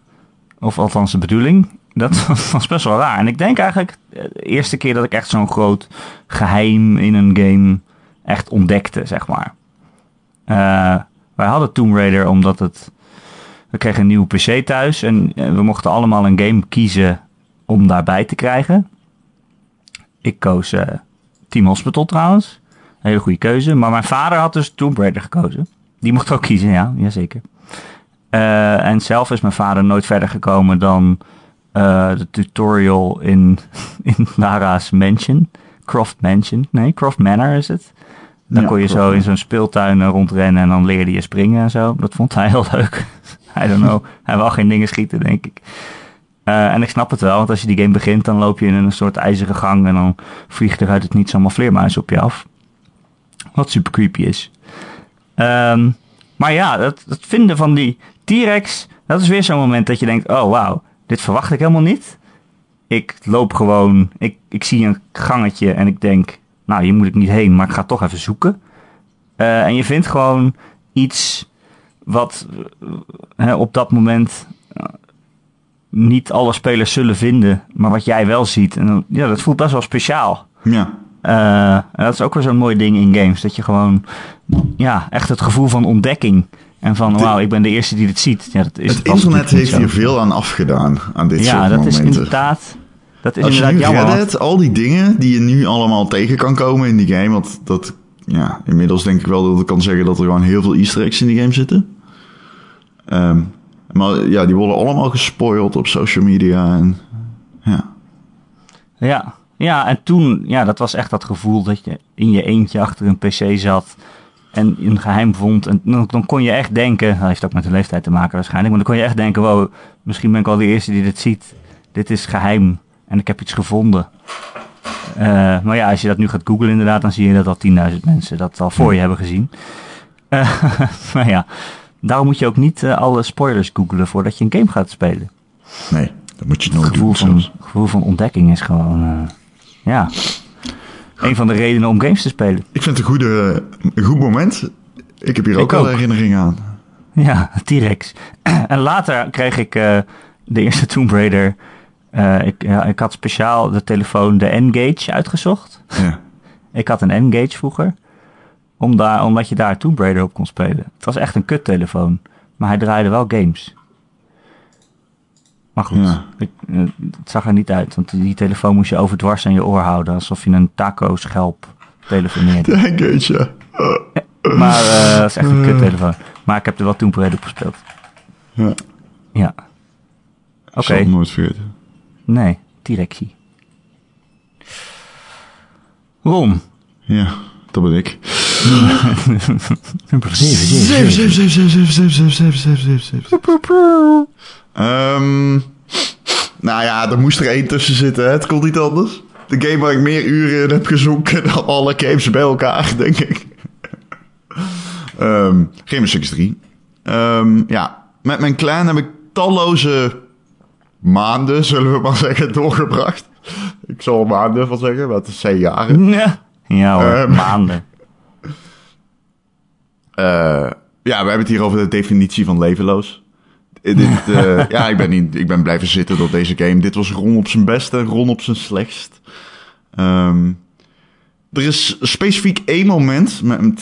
Of althans de bedoeling. Dat *laughs* was best wel raar. En ik denk eigenlijk eh, de eerste keer dat ik echt zo'n groot geheim in een game echt ontdekte, zeg maar. Eh, wij hadden Tomb Raider omdat het we kregen een nieuwe PC thuis en eh, we mochten allemaal een game kiezen om daarbij te krijgen. Ik koos eh, Team Hospital trouwens. Een hele goede keuze. Maar mijn vader had dus Tomb Raider gekozen. Die mocht ook kiezen, ja, jazeker. Eh en zelf is mijn vader nooit verder gekomen dan eh, de tutorial in, *laughs* in Lara's Mansion. Croft Mansion. Nee, Croft Manor is het. Dan Ja, kon je Croft zo in zo'n speeltuin eh, rondrennen en dan leerde je springen en zo. Dat vond hij heel *laughs* leuk. I don't know. Hij wou geen dingen schieten, denk ik. En ik snap het wel, want als je die game begint, dan loop je in een soort ijzeren gang en dan vliegt er uit het niets allemaal vleermuizen op je af. Wat super creepy is. Ehm, maar ja, het, vinden van die T-Rex, dat is weer zo'n moment dat je denkt, oh wauw, dit verwacht ik helemaal niet. Ik loop gewoon, ik, ik zie een gangetje en ik denk, nou hier moet ik niet heen, maar ik ga toch even zoeken. Eh, en je vindt gewoon iets wat eh, op dat moment eh, niet alle spelers zullen vinden, maar wat jij wel ziet. En ja, dat voelt best wel speciaal. Ja. Eh, en dat is ook weer zo'n mooi ding in games. Dat je gewoon, ja, echt het gevoel van ontdekking. En van, wauw, ik ben de eerste die dit ziet. Ja, dat is Het internet heeft hier veel aan afgedaan, aan dit Ja, soort dat is momenten. inderdaad, dat is Als je inderdaad nu jammer. Reddit, al die dingen die je nu allemaal tegen kan komen in die game, want dat, ja, inmiddels denk ik wel dat ik kan zeggen dat er gewoon heel veel easter eggs in die game zitten. Ehm, maar ja, die worden allemaal gespoild op social media en ja. Ja. Ja, en toen, ja, dat was echt dat gevoel dat je in je eentje achter een pc zat en een geheim vond. En dan, kon je echt denken, dat heeft ook met de leeftijd te maken waarschijnlijk, maar dan kon je echt denken, wow, misschien ben ik wel de eerste die dit ziet. Dit is geheim en ik heb iets gevonden. Eh, maar ja, als je dat nu gaat googlen inderdaad, dan zie je dat al 10.000 mensen dat al voor je hebben gezien. Eh, *laughs* maar ja, daarom moet je ook niet eh, alle spoilers googlen voordat je een game gaat spelen. Nee, dat moet je Het nooit gevoel doen. van, zelfs. gevoel van ontdekking is gewoon, ja, een van de redenen om games te spelen. Ik vind het een, goede, een goed moment. Ik heb hier ook wel herinneringen aan. Ja, *laughs* T-Rex. *clears throat* en later kreeg ik eh, de eerste Tomb Raider. Eh, ik, ja, ik had speciaal de telefoon de N-Gage uitgezocht. Ja. *laughs* Ik had een N-Gage vroeger. Om daar, omdat je daar Tomb Raider op kon spelen. Het was echt een kuttelefoon. Maar hij draaide wel games. Maar goed, eh, het zag er niet uit. Want die telefoon moest je overdwars aan je oor houden. Alsof je een taco-schelp telefoneerde. *laughs* Denk het. Maar uh, dat is echt een kuttelefoon. Maar ik heb er wel toen breed op gespeeld. Ja. Ja. Oké. Okay. Ik nooit vergeten. Nee, directie. Rom. Ja, dat ben ik. *laughs* Zeven, zeven, zeven, zeven, zeven, zeven, zeven, zeven, zeven, zeven, zeven, 7, 7, 7, 7, 7, 7, 7, 7, Ehm, nou ja, er moest er één tussen zitten. Het kon niet anders. De game waar ik meer uren in heb gezonken dan alle games bij elkaar, *laughs* denk ik. um, Game 3. Ehm, ja, met mijn clan heb ik talloze maanden, *laughs* zullen we maar zeggen, doorgebracht. Ik zal er maanden van zeggen, maar het zijn jaren. *laughs* Ja, ja hoor, maanden. Eh, ja, we hebben het hier over de definitie van levenloos. Eh, Dit, *laughs* eh, ja, ik ben, niet, ik ben blijven zitten door deze game. Dit was Ron op zijn beste en Ron op zijn slechtst. Ehm, er is specifiek één moment met eh,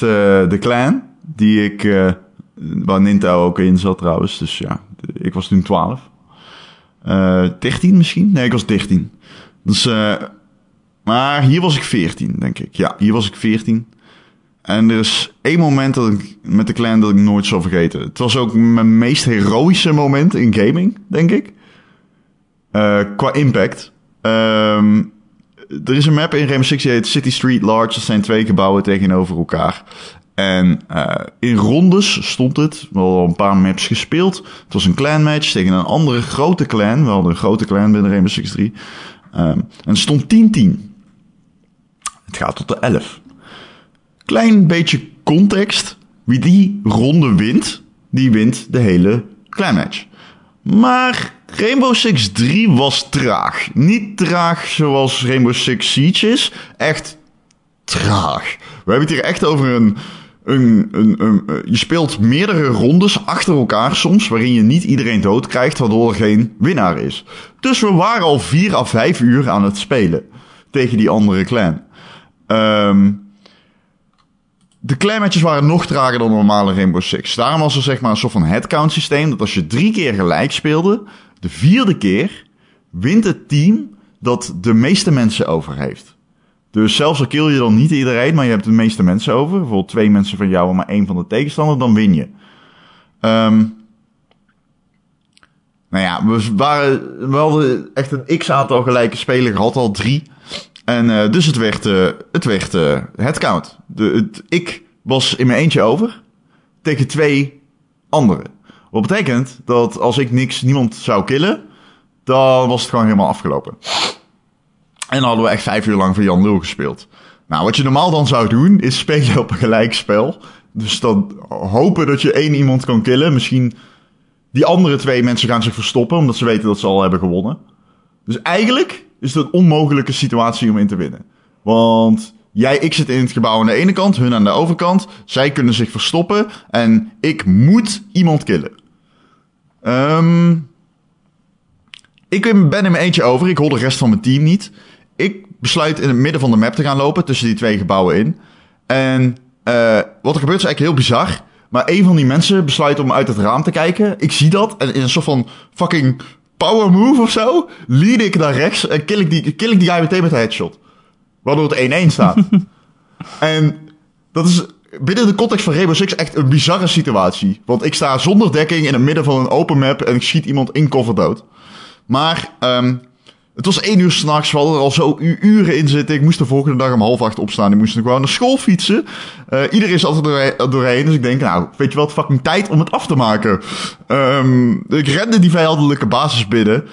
de clan die ik... eh, waar Ninto ook in zat trouwens. Dus ja, ik was toen 12. Eh 13 misschien? Nee, ik was 13. Dus, maar hier was ik 14, denk ik. Ja, hier was ik 14. En er is één moment dat ik met de clan dat ik nooit zal vergeten. Het was ook mijn meest heroïsche moment in gaming, denk ik. Eh, qua impact. Ehm, er is een map in Rainbow Six die heet City Street Large. Dat zijn twee gebouwen tegenover elkaar. En eh, in rondes stond het. We hadden al een paar maps gespeeld. Het was een clan match tegen een andere grote clan. We hadden een grote clan binnen Rainbow Six 3. Ehm, en het stond 10-10. Het gaat tot de 11 klein beetje context. Wie die ronde wint, die wint de hele match. Maar Rainbow Six 3 was traag. Niet traag zoals Rainbow Six Siege is. Echt traag. We hebben het hier echt over een... Een, een, een, eh, je speelt meerdere rondes achter elkaar soms, waarin je niet iedereen dood krijgt, waardoor er geen winnaar is. Dus we waren al 4 à 5 uur aan het spelen tegen die andere clan. Ehm de clanmatches waren nog trager dan normale Rainbow Six. Daarom was er zeg maar een soort van headcount systeem. Dat als je drie keer gelijk speelde, de vierde keer wint het team dat de meeste mensen over heeft. Dus zelfs al kill je dan niet iedereen, maar je hebt de meeste mensen over. Bijvoorbeeld twee mensen van jou en maar één van de tegenstander, dan win je. Ehm nou ja, we, waren, we hadden echt een x-aantal gelijke spelers gehad, al drie. En eh, dus het werd, eh het werd eh headcount. De, ik was in mijn eentje over tegen twee anderen. Wat betekent dat als ik niks, niemand zou killen, dan was het gewoon helemaal afgelopen. En dan hadden we echt vijf uur lang van Jan Lul gespeeld. Nou, wat je normaal dan zou doen, is spelen op een gelijkspel. Dus dan hopen dat je één iemand kan killen. Misschien die andere twee mensen gaan zich verstoppen, omdat ze weten dat ze al hebben gewonnen. Dus eigenlijk is het een onmogelijke situatie om in te winnen. Want jij, ik zit in het gebouw aan de ene kant, hun aan de overkant. Zij kunnen zich verstoppen en ik moet iemand killen. Ehm ik ben in mijn eentje over. Ik hoor de rest van mijn team niet. Ik besluit in het midden van de map te gaan lopen tussen die twee gebouwen in. En eh, wat er gebeurt is eigenlijk heel bizar. Maar een van die mensen besluit om uit het raam te kijken. Ik zie dat en in een soort van fucking power move of zo, lead ik naar rechts en kill ik die, kill ik die guy meteen met een headshot. Waardoor het 1-1 staat. *laughs* en dat is binnen de context van Rainbow Six echt een bizarre situatie. Want ik sta zonder dekking in het midden van een open map en ik schiet iemand in cover dood. Maar ehm het was één uur s'nachts, we hadden er al zo uren in zitten. Ik moest de volgende dag om half acht opstaan. Ik moest nog gewoon naar school fietsen. Eh iedereen is altijd doorheen. Dus ik denk, nou, weet je wat, fucking tijd om het af te maken. Ehm ik rende die vijandelijke basis binnen.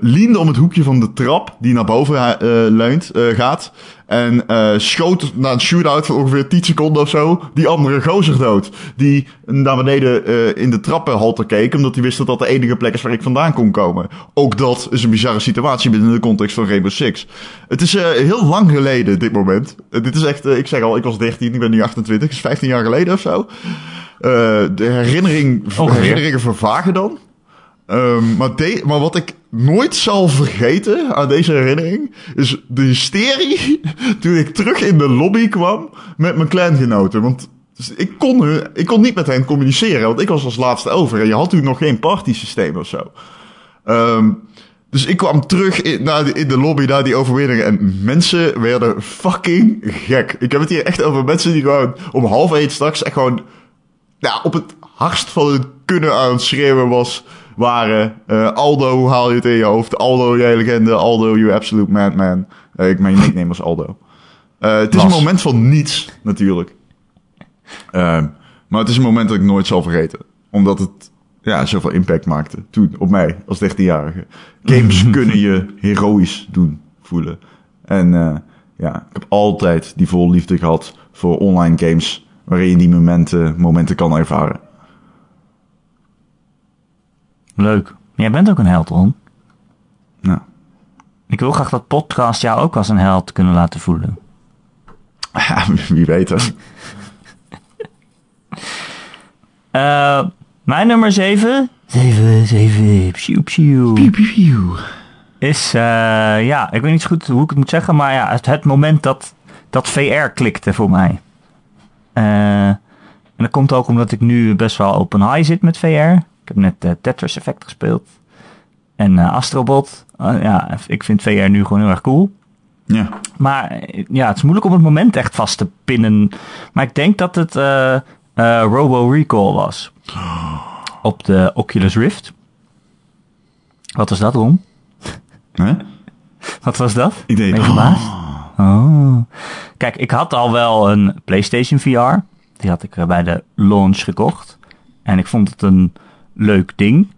leende om het hoekje van de trap die naar boven eh, leunt, gaat. En eh schoot na een shootout van ongeveer 10 seconden of zo die andere gozer dood. Die naar beneden eh, in de trappenhalte keek, omdat hij wist dat dat de enige plek is waar ik vandaan kon komen. Ook dat is een bizarre situatie binnen de context van Rainbow Six. Het is eh, heel lang geleden, dit moment. Dit is echt, ik zeg al, ik was 13, ik ben nu 28, is 15 jaar geleden of zo. Eh, de herinnering, Ongeveer. herinneringen vervagen dan. Ehm, maar, de- maar wat ik nooit zal vergeten aan deze herinnering... is de hysterie *laughs* toen ik terug in de lobby kwam met mijn clan-genoten. Want dus ik, kon, ik kon niet met hen communiceren, want ik was als laatste over. En je had toen nog geen party-systeem of zo. Ehm, dus ik kwam terug in, naar de, in de lobby naar die overwinning. En mensen werden fucking gek. Ik heb het hier echt over mensen die gewoon om half één straks echt gewoon ja, op het hardst van hun kunnen aan het schreeuwen was, waren eh, Aldo, hoe haal je het in je hoofd? Aldo, jij legende. Aldo, you absolute madman. Eh, ik mijn nickname was Aldo. Eh, het is een moment van niets, natuurlijk. Ehm, maar het is een moment dat ik nooit zal vergeten. Omdat het ja, zoveel impact maakte toen op mij als 13-jarige. Games *laughs* kunnen je heroïs doen voelen. En ja, ik heb altijd die vol liefde gehad voor online games waarin je die momenten, momenten kan ervaren. Leuk. Jij bent ook een held, Ron. Nou, Ik wil graag dat podcast jou ook als een held kunnen laten voelen. ja, wie weet het. *laughs* Eh, mijn nummer 7. 7, 7, psiu, psiu. Is, eh, ja, ik weet niet zo goed hoe ik het moet zeggen, maar ja, het, het moment dat, dat VR klikte voor mij. Eh, en dat komt ook omdat ik nu best wel open high zit met VR. Ik heb net eh, Tetris Effect gespeeld. En eh, Astrobot. Eh, ja, ik vind VR nu gewoon heel erg cool. Ja. Maar ja, het is moeilijk om het moment echt vast te pinnen. Maar ik denk dat het Robo Recall was. Op de Oculus Rift. Wat was dat, Ron? Hè? Wat was dat? Ik deed... Verbaasd? Oh. Kijk, ik had al wel een PlayStation VR. Die had ik bij de launch gekocht. En ik vond het een leuk ding.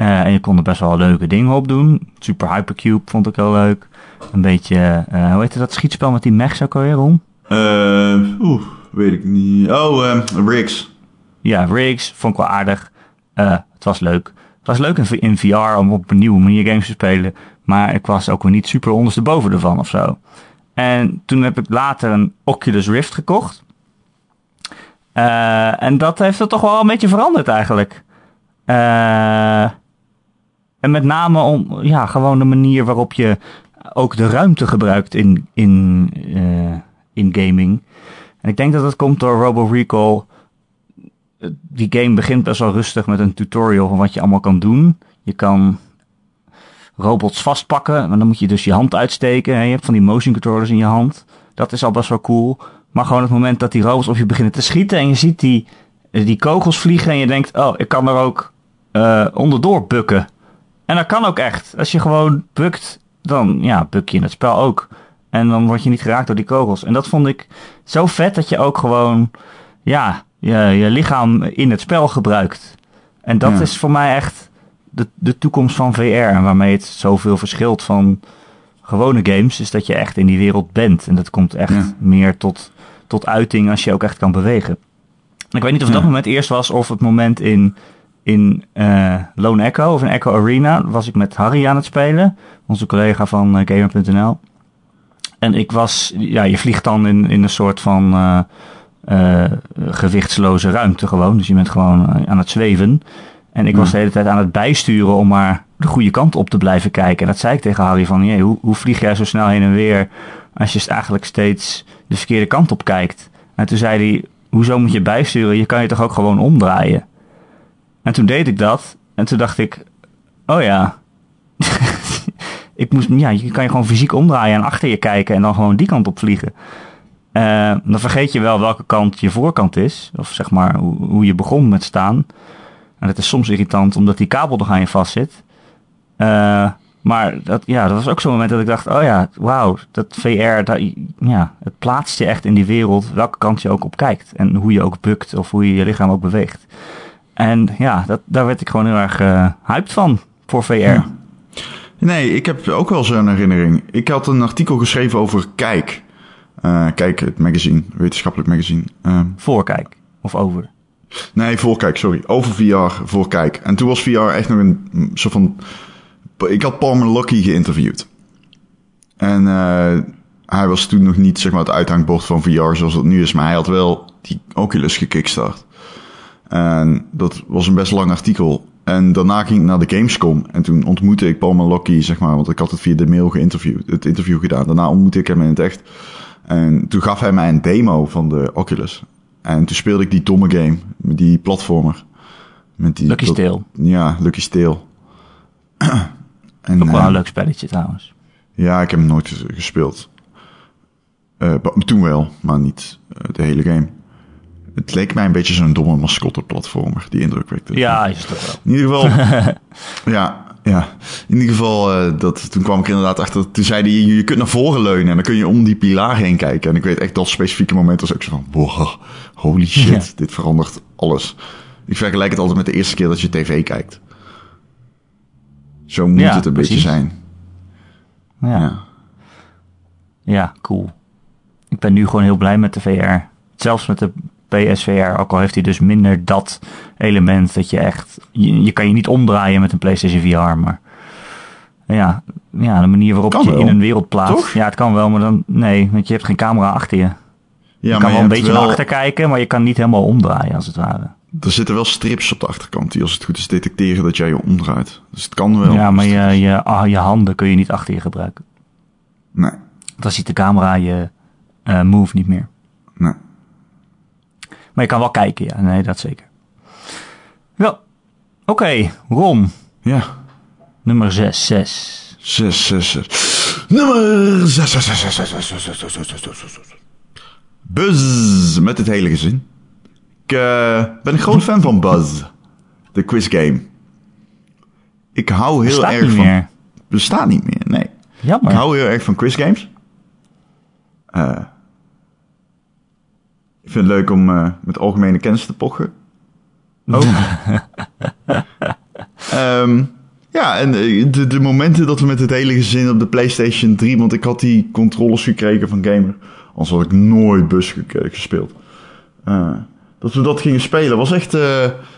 Eh, en je kon er best wel leuke dingen op doen. Super Hypercube vond ik heel leuk. Een beetje, eh, hoe heette dat schietspel met die mechs ook alweer, Ron? Eh, Oeh, weet ik niet. Oh, ehm Riggs. Ja, Riggs vond ik wel aardig. Het was leuk. Het was leuk in, VR om op een nieuwe manier games te spelen. Maar ik was ook weer niet super ondersteboven ervan of zo. En toen heb ik later een Oculus Rift gekocht. En dat heeft het toch wel een beetje veranderd eigenlijk. Eh, en met name om, ja, gewoon de manier waarop je ook de ruimte gebruikt in, in, eh, in gaming. En ik denk dat dat komt door Robo Recall die game begint best wel rustig met een tutorial van wat je allemaal kan doen. Je kan robots vastpakken, maar dan moet je dus je hand uitsteken. hè. Je hebt van die motion controllers in je hand. Dat is al best wel cool. Maar gewoon het moment dat die robots op je beginnen te schieten en je ziet die, die kogels vliegen en je denkt, oh, ik kan er ook eh, onderdoor bukken. En dat kan ook echt. Als je gewoon bukt, dan ja, buk je in het spel ook. En dan word je niet geraakt door die kogels. En dat vond ik zo vet dat je ook gewoon, ja, je, je lichaam in het spel gebruikt. En dat Ja. is voor mij echt de, de toekomst van VR. En waarmee het zoveel verschilt van gewone games, is dat je echt in die wereld bent. En dat komt echt Ja. meer tot, tot uiting als je ook echt kan bewegen. Ik weet niet of Ja. dat moment eerst was of het moment in, in eh, Lone Echo of in Echo Arena. Was ik met Harry aan het spelen, onze collega van eh, Gamer.nl. En ik was, ja, je vliegt dan in, in een soort van eh, gewichtsloze ruimte gewoon. Dus je bent gewoon aan het zweven. En ik was Ja. de hele tijd aan het bijsturen om maar de goede kant op te blijven kijken. En dat zei ik tegen Harry van, jee, hoe, hoe vlieg jij zo snel heen en weer als je eigenlijk steeds de verkeerde kant op kijkt? En toen zei hij, hoezo moet je bijsturen? Je kan je toch ook gewoon omdraaien? En toen deed ik dat. En toen dacht ik, oh ja. *laughs* ik moest, ja, je kan je gewoon fysiek omdraaien en achter je kijken en dan gewoon die kant op vliegen. Eh, dan vergeet je wel welke kant je voorkant is. Of zeg maar hoe, je begon met staan. En dat is soms irritant omdat die kabel nog aan je vast zit. Eh, maar dat, ja, dat was ook zo'n moment dat ik dacht, oh ja, wauw, dat VR, dat, ja, het plaatst je echt in die wereld, welke kant je ook op kijkt. En hoe je ook bukt of hoe je je lichaam ook beweegt. En ja, dat, daar werd ik gewoon heel erg eh hyped van voor VR. Ja. Nee, ik heb ook wel zo'n herinnering. Ik had een artikel geschreven over Kijk. Eh, Kijk, het magazine, wetenschappelijk magazine. Ehm, Voorkijk of over. nee, voor Kijk, sorry. Over VR, voor Kijk. En toen was VR echt nog een mm, soort van... Ik had Paul Malocki geïnterviewd. En eh, hij was toen nog niet zeg maar, het uithangbord van VR zoals het nu is. Maar hij had wel die Oculus gekickstart. En dat was een best lang artikel. En daarna ging ik naar de Gamescom. En toen ontmoette ik Paul Malocki, zeg maar. Want ik had het via de mail geïnterviewd, het interview gedaan. Daarna ontmoette ik hem in het echt. En toen gaf hij mij een demo van de Oculus. En toen speelde ik die domme game. Met die platformer. Met die, Lucky Steel. Ja, Lucky Steel. *clears throat* en, Ook wel eh, een leuk spelletje trouwens. ja, ik heb hem nooit gespeeld. Eh, toen wel, maar niet eh, de hele game. Het leek mij een beetje zo'n domme mascotte-platformer, die indruk wekte. Ja, is ook wel. In ieder geval, *laughs* ja, ja. In ieder geval, eh, dat, toen kwam ik inderdaad achter. Toen zei hij, je, je kunt naar voren leunen en dan kun je om die pilaar heen kijken. En ik weet echt dat specifieke moment was ook zo van, wow, holy shit, Ja. dit verandert alles. Ik vergelijk het altijd met de eerste keer dat je tv kijkt. Zo moet Ja, het een beetje zijn. Ja. Ja. Ja, cool. Ik ben nu gewoon heel blij met de VR. Zelfs met de PSVR, ook al heeft hij dus minder dat element dat je echt... Je, je kan je niet omdraaien met een PlayStation VR, maar... ja, ja, de manier waarop Kan je wel. in een wereld plaatst. Toch? Ja, het kan wel, maar dan nee, want je hebt geen camera achter je. Ja, je kan wel een beetje naar achter kijken, maar je kan niet helemaal omdraaien als het ware. er zitten wel strips op de achterkant die als het goed is detecteren dat jij je omdraait. Dus het kan wel. Ja, maar je, je, ah, je handen kun je niet achter je gebruiken. Nee, Dan ziet de camera je eh, move niet meer. nee. Maar je kan wel kijken, ja. Nee, dat zeker. Wel, oké. Okay. Rom. Ja. Nummer 6, 6. Nummer 6, 6, Buzz, met het hele gezin. Ik uh, ben een groot fan van Buzz, de quizgame. Ik hou heel Bestaat erg niet van... Meer. Bestaat niet meer, nee. Jammer. Ik hou heel erg van quizgames. Eh... Uh, ik vind het leuk om eh, met algemene kennis te pochen. Ook. *laughs* Ehm, ja, en eh, de, de momenten dat we met het hele gezin op de PlayStation 3, want ik had die controllers gekregen van Gamer, anders had ik nooit bus ge- gespeeld. Eh, dat we dat gingen spelen was echt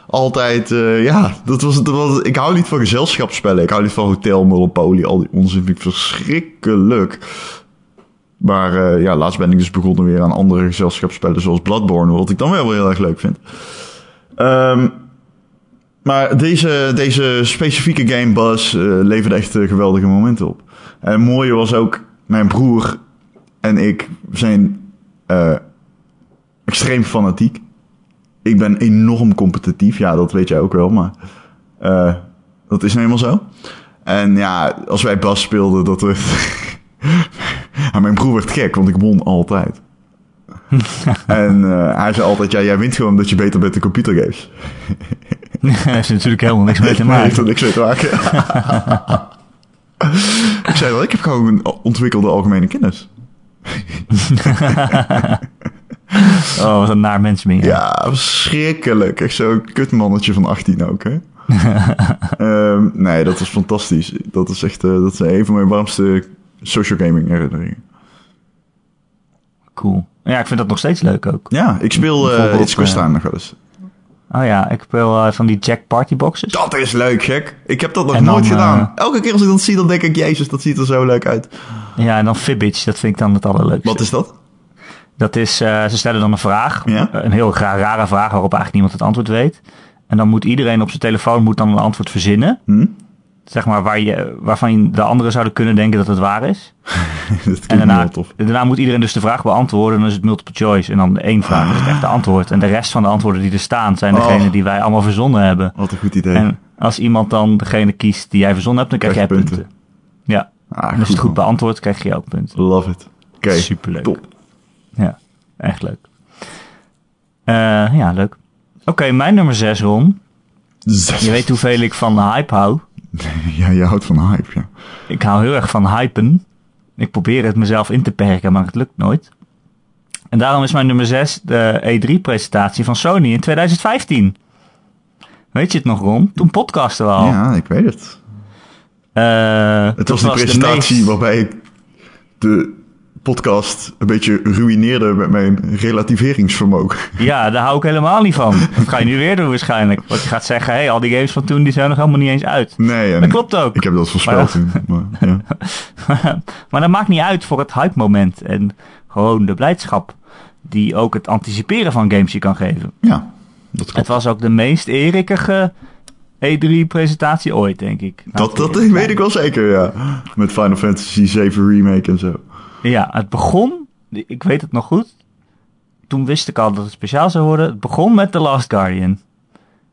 altijd, ja, dat was, dat was, ik hou niet van gezelschapsspellen. Ik hou niet van Hotel Monopoly, al die onzin vind ik verschrikkelijk. Maar eh, ja, laatst ben ik dus begonnen weer aan andere gezelschapsspellen zoals Bloodborne, wat ik dan wel heel erg leuk vind. Ehm, maar deze, deze specifieke game Buzz eh, leverde echt eh, geweldige momenten op. En het mooie was ook, mijn broer en ik zijn extreem fanatiek. Ik ben enorm competitief, ja, dat weet jij ook wel, maar dat is nou eenmaal zo. En ja, als wij Bas speelden, dat werd... *laughs* Mijn broer werd gek, want ik won altijd. *laughs* en eh, hij zei altijd, ja, jij wint gewoon omdat je beter bent in computergames. *laughs* Daar heeft natuurlijk helemaal niks mee te Nee, heeft maken. er niks mee te maken. *laughs* ik zei wel, ik heb gewoon een ontwikkelde algemene kennis. Oh, wat een naar mens ben je. Ja, verschrikkelijk. Echt zo'n kutmannetje van 18 ook, hè? Ehm, nee, dat was fantastisch. Dat is echt, eh, dat is een van mijn warmste social gaming herinneringen. Cool. Ja, ik vind dat nog steeds leuk ook. Ja, ik speel Bijvoorbeeld, It's eh, nog wel eens. Oh ja, ik speel eh, van die Jack Party boxes. Dat is leuk, gek. Ik heb dat nog En dan, nooit gedaan. Elke keer als ik dat zie, dan denk ik, jezus, dat ziet er zo leuk uit. Ja, en dan Fibbage, dat vind ik dan het allerleukste. Wat is dat? Dat is, ze stellen dan een vraag, Ja. een heel gra- rare vraag waarop eigenlijk niemand het antwoord weet. En dan moet iedereen op zijn telefoon moet dan een antwoord verzinnen. Hm? Zeg maar waar je, waarvan de anderen zouden kunnen denken dat het waar is. *laughs* dat En daarna, tof. daarna moet iedereen dus de vraag beantwoorden. En dan is het multiple choice. En dan één vraag is het echte antwoord. En de rest van de antwoorden die er staan zijn Oh. degene die wij allemaal verzonnen hebben. Wat een goed idee. En als iemand dan degene kiest die jij verzonnen hebt, dan krijg jij Krijg punten. punten. Ja, ah, en als je het goed man. beantwoordt, krijg je ook punten. Love it. Oké, Superleuk. top. Ja, echt leuk. Eh, ja, leuk. Oké, mijn nummer 6, Ron. Zes. Je weet hoeveel ik van hype hou. *laughs* Ja, je houdt van hype, ja. Ik hou heel erg van hypen. Ik probeer het mezelf in te perken, maar het lukt nooit. En daarom is mijn nummer 6 de E3-presentatie van Sony in 2015. Weet je het nog, Ron? Toen podcasten we al. Ja, ik weet het. Eh, Het was de presentatie meest- waarbij ik de podcast een beetje ruïneerde met mijn relativeringsvermogen. Ja, daar hou ik helemaal niet van. Dat ga je nu weer doen waarschijnlijk. Want je gaat zeggen, hé, hey, al die games van toen die zijn nog helemaal niet eens uit. Nee, Dat klopt ook. Ik heb dat voorspeld toen. Maar, ja. *laughs* maar dat maakt niet uit voor het hype moment. En gewoon de blijdschap die ook het anticiperen van games je kan geven. ja, dat Het klopt. was ook de meest erikige E3-presentatie ooit, denk ik. Dat, dat Laten we weet ik wel zeker, ja. Met Final Fantasy 7 Remake en zo. Ja, het begon, ik weet het nog goed. Toen wist ik al dat het speciaal zou worden. Het begon met The Last Guardian.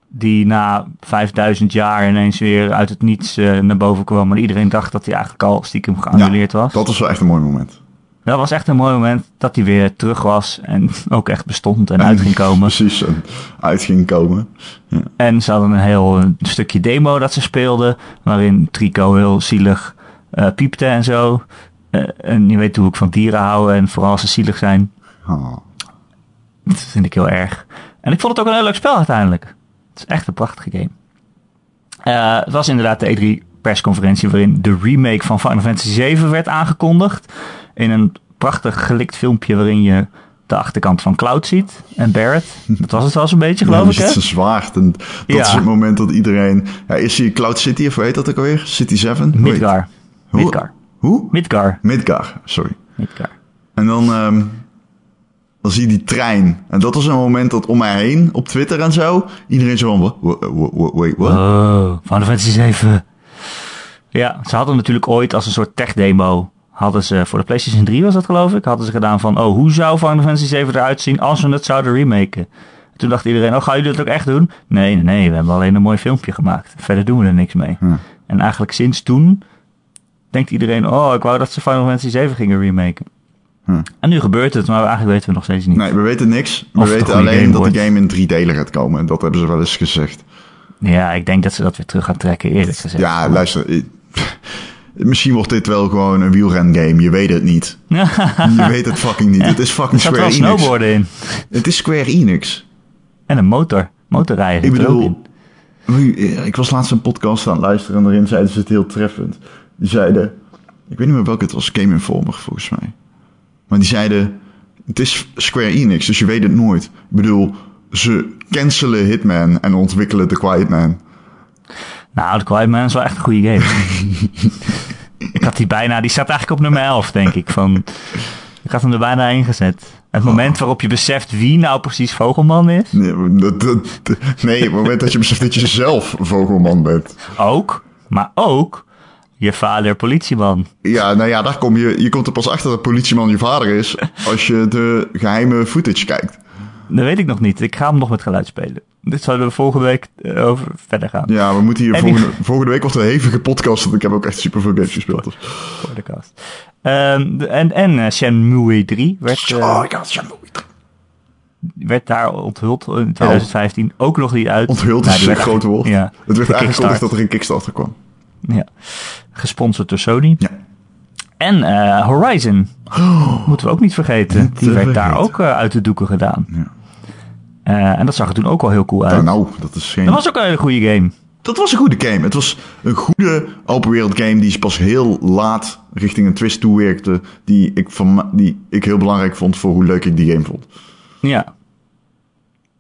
Die na 5000 jaar ineens weer uit het niets eh, naar boven kwam. En iedereen dacht dat hij eigenlijk al stiekem geannuleerd was. Dat was wel echt een mooi moment. Dat was echt een mooi moment dat hij weer terug was. En *laughs* ook echt bestond en uit ging *laughs* komen. Precies, en uit ging komen. Ja. En ze hadden een heel een stukje demo dat ze speelden. Waarin Trico heel zielig eh, piepte en zo. Eh, en je weet hoe ik van dieren hou. En vooral als ze zielig zijn. Ah. Dat vind ik heel erg. En ik vond het ook een heel leuk spel uiteindelijk. Het is echt een prachtige game. Eh, het was inderdaad de E3 persconferentie waarin de remake van Final Fantasy VII werd aangekondigd. In een prachtig gelikt filmpje waarin je de achterkant van Cloud ziet en Barrett. Dat was het wel zo'n beetje, geloof ik, hè? zijn zwaard. En dat Ja. is het moment dat iedereen... Ja, is hij Cloud City of hoe heet dat ook alweer? City 7? Hoe heet- Midgar. Midgar. Hoe? Midgar. Midgar, sorry. Midgar. En dan, ehm, dan zie je die trein. En dat was een moment dat om mij heen, op Twitter en zo, iedereen zo van, wa- wa- wa- wa- wait, what? Oh, Final Fantasy 7. Ja, ze hadden natuurlijk ooit als een soort tech-demo... hadden ze voor de PlayStation 3 was dat geloof ik... hadden ze gedaan van... oh, hoe zou Final Fantasy 7 eruit zien als we het zouden remaken? Toen dacht iedereen, oh, gaan jullie dat ook echt doen? Nee, nee, nee, we hebben alleen een mooi filmpje gemaakt. Verder doen we er niks mee. Hm. En eigenlijk sinds toen denkt iedereen... oh, ik wou dat ze Final Fantasy 7 gingen remaken. Hm. En nu gebeurt het, maar eigenlijk weten we nog steeds niet. Nee, we weten niks. We weten alleen dat de game in drie delen gaat komen. En dat hebben ze wel eens gezegd. Ja, ik denk dat ze dat weer terug gaan trekken, eerlijk gezegd. Ja, luister. *laughs* Misschien wordt dit wel gewoon een wielrengame. Je weet het niet. *laughs* Je weet het fucking niet. Het is fucking er zat wel Square Enix. snowboarden in. Het is Square Enix. En een motor. Motorrijden. Ik bedoel, ik was laatst een podcast aan het luisteren en daarin zeiden ze het heel treffend. Die zeiden, ik weet niet meer welke het was, Game Informer volgens mij. Maar die zeiden, het is Square Enix, dus je weet het nooit. Ik bedoel, ze cancelen Hitman en ontwikkelen The Quiet Man. Nou, The Quiet Man is wel echt een goede game. *laughs* ik had die bijna, die staat eigenlijk op nummer 11, denk ik. Van, ik had hem er bijna ingezet. Het moment waarop je beseft wie nou precies Vogelman is. Nee, dat, dat- nee, het moment dat je beseft dat je zelf vogelman bent. Ook, maar ook je vader politieman. Ja, nou ja, daar kom je, je komt er pas achter dat politieman je vader is *laughs* als je de geheime footage kijkt. Dat weet ik nog niet. Ik ga hem nog met geluid spelen. Dit zouden we volgende week eh, over verder gaan. Ja, we moeten hier En die- volgende, volgende week wordt een hevige podcast, want ik heb ook echt super veel games gespeeld. Dus. Voor de cast. Ehm, en en eh, Shenmue 3 werd, eh, Oh, ja, Shenmue. werd daar onthuld in 2015. Ook nog niet uit. Onthuld Nou, is een groot woord. Ja, Het werd aangekondigd dat er een Kickstarter kwam. Ja. Gesponsord door Sony. Ja. En eh, Horizon. Moeten we ook niet vergeten. Niet Die werd daar ook eh, uit de doeken gedaan. Ja. Eh, en dat zag er toen ook al heel cool uit. Nou, nou, dat is geen... Dat was ook een hele goede game. Dat was een goede game. Het was een goede open wereld game die pas heel laat richting een twist toewerkte. Die ik, van, die ik heel belangrijk vond voor hoe leuk ik die game vond. Ja.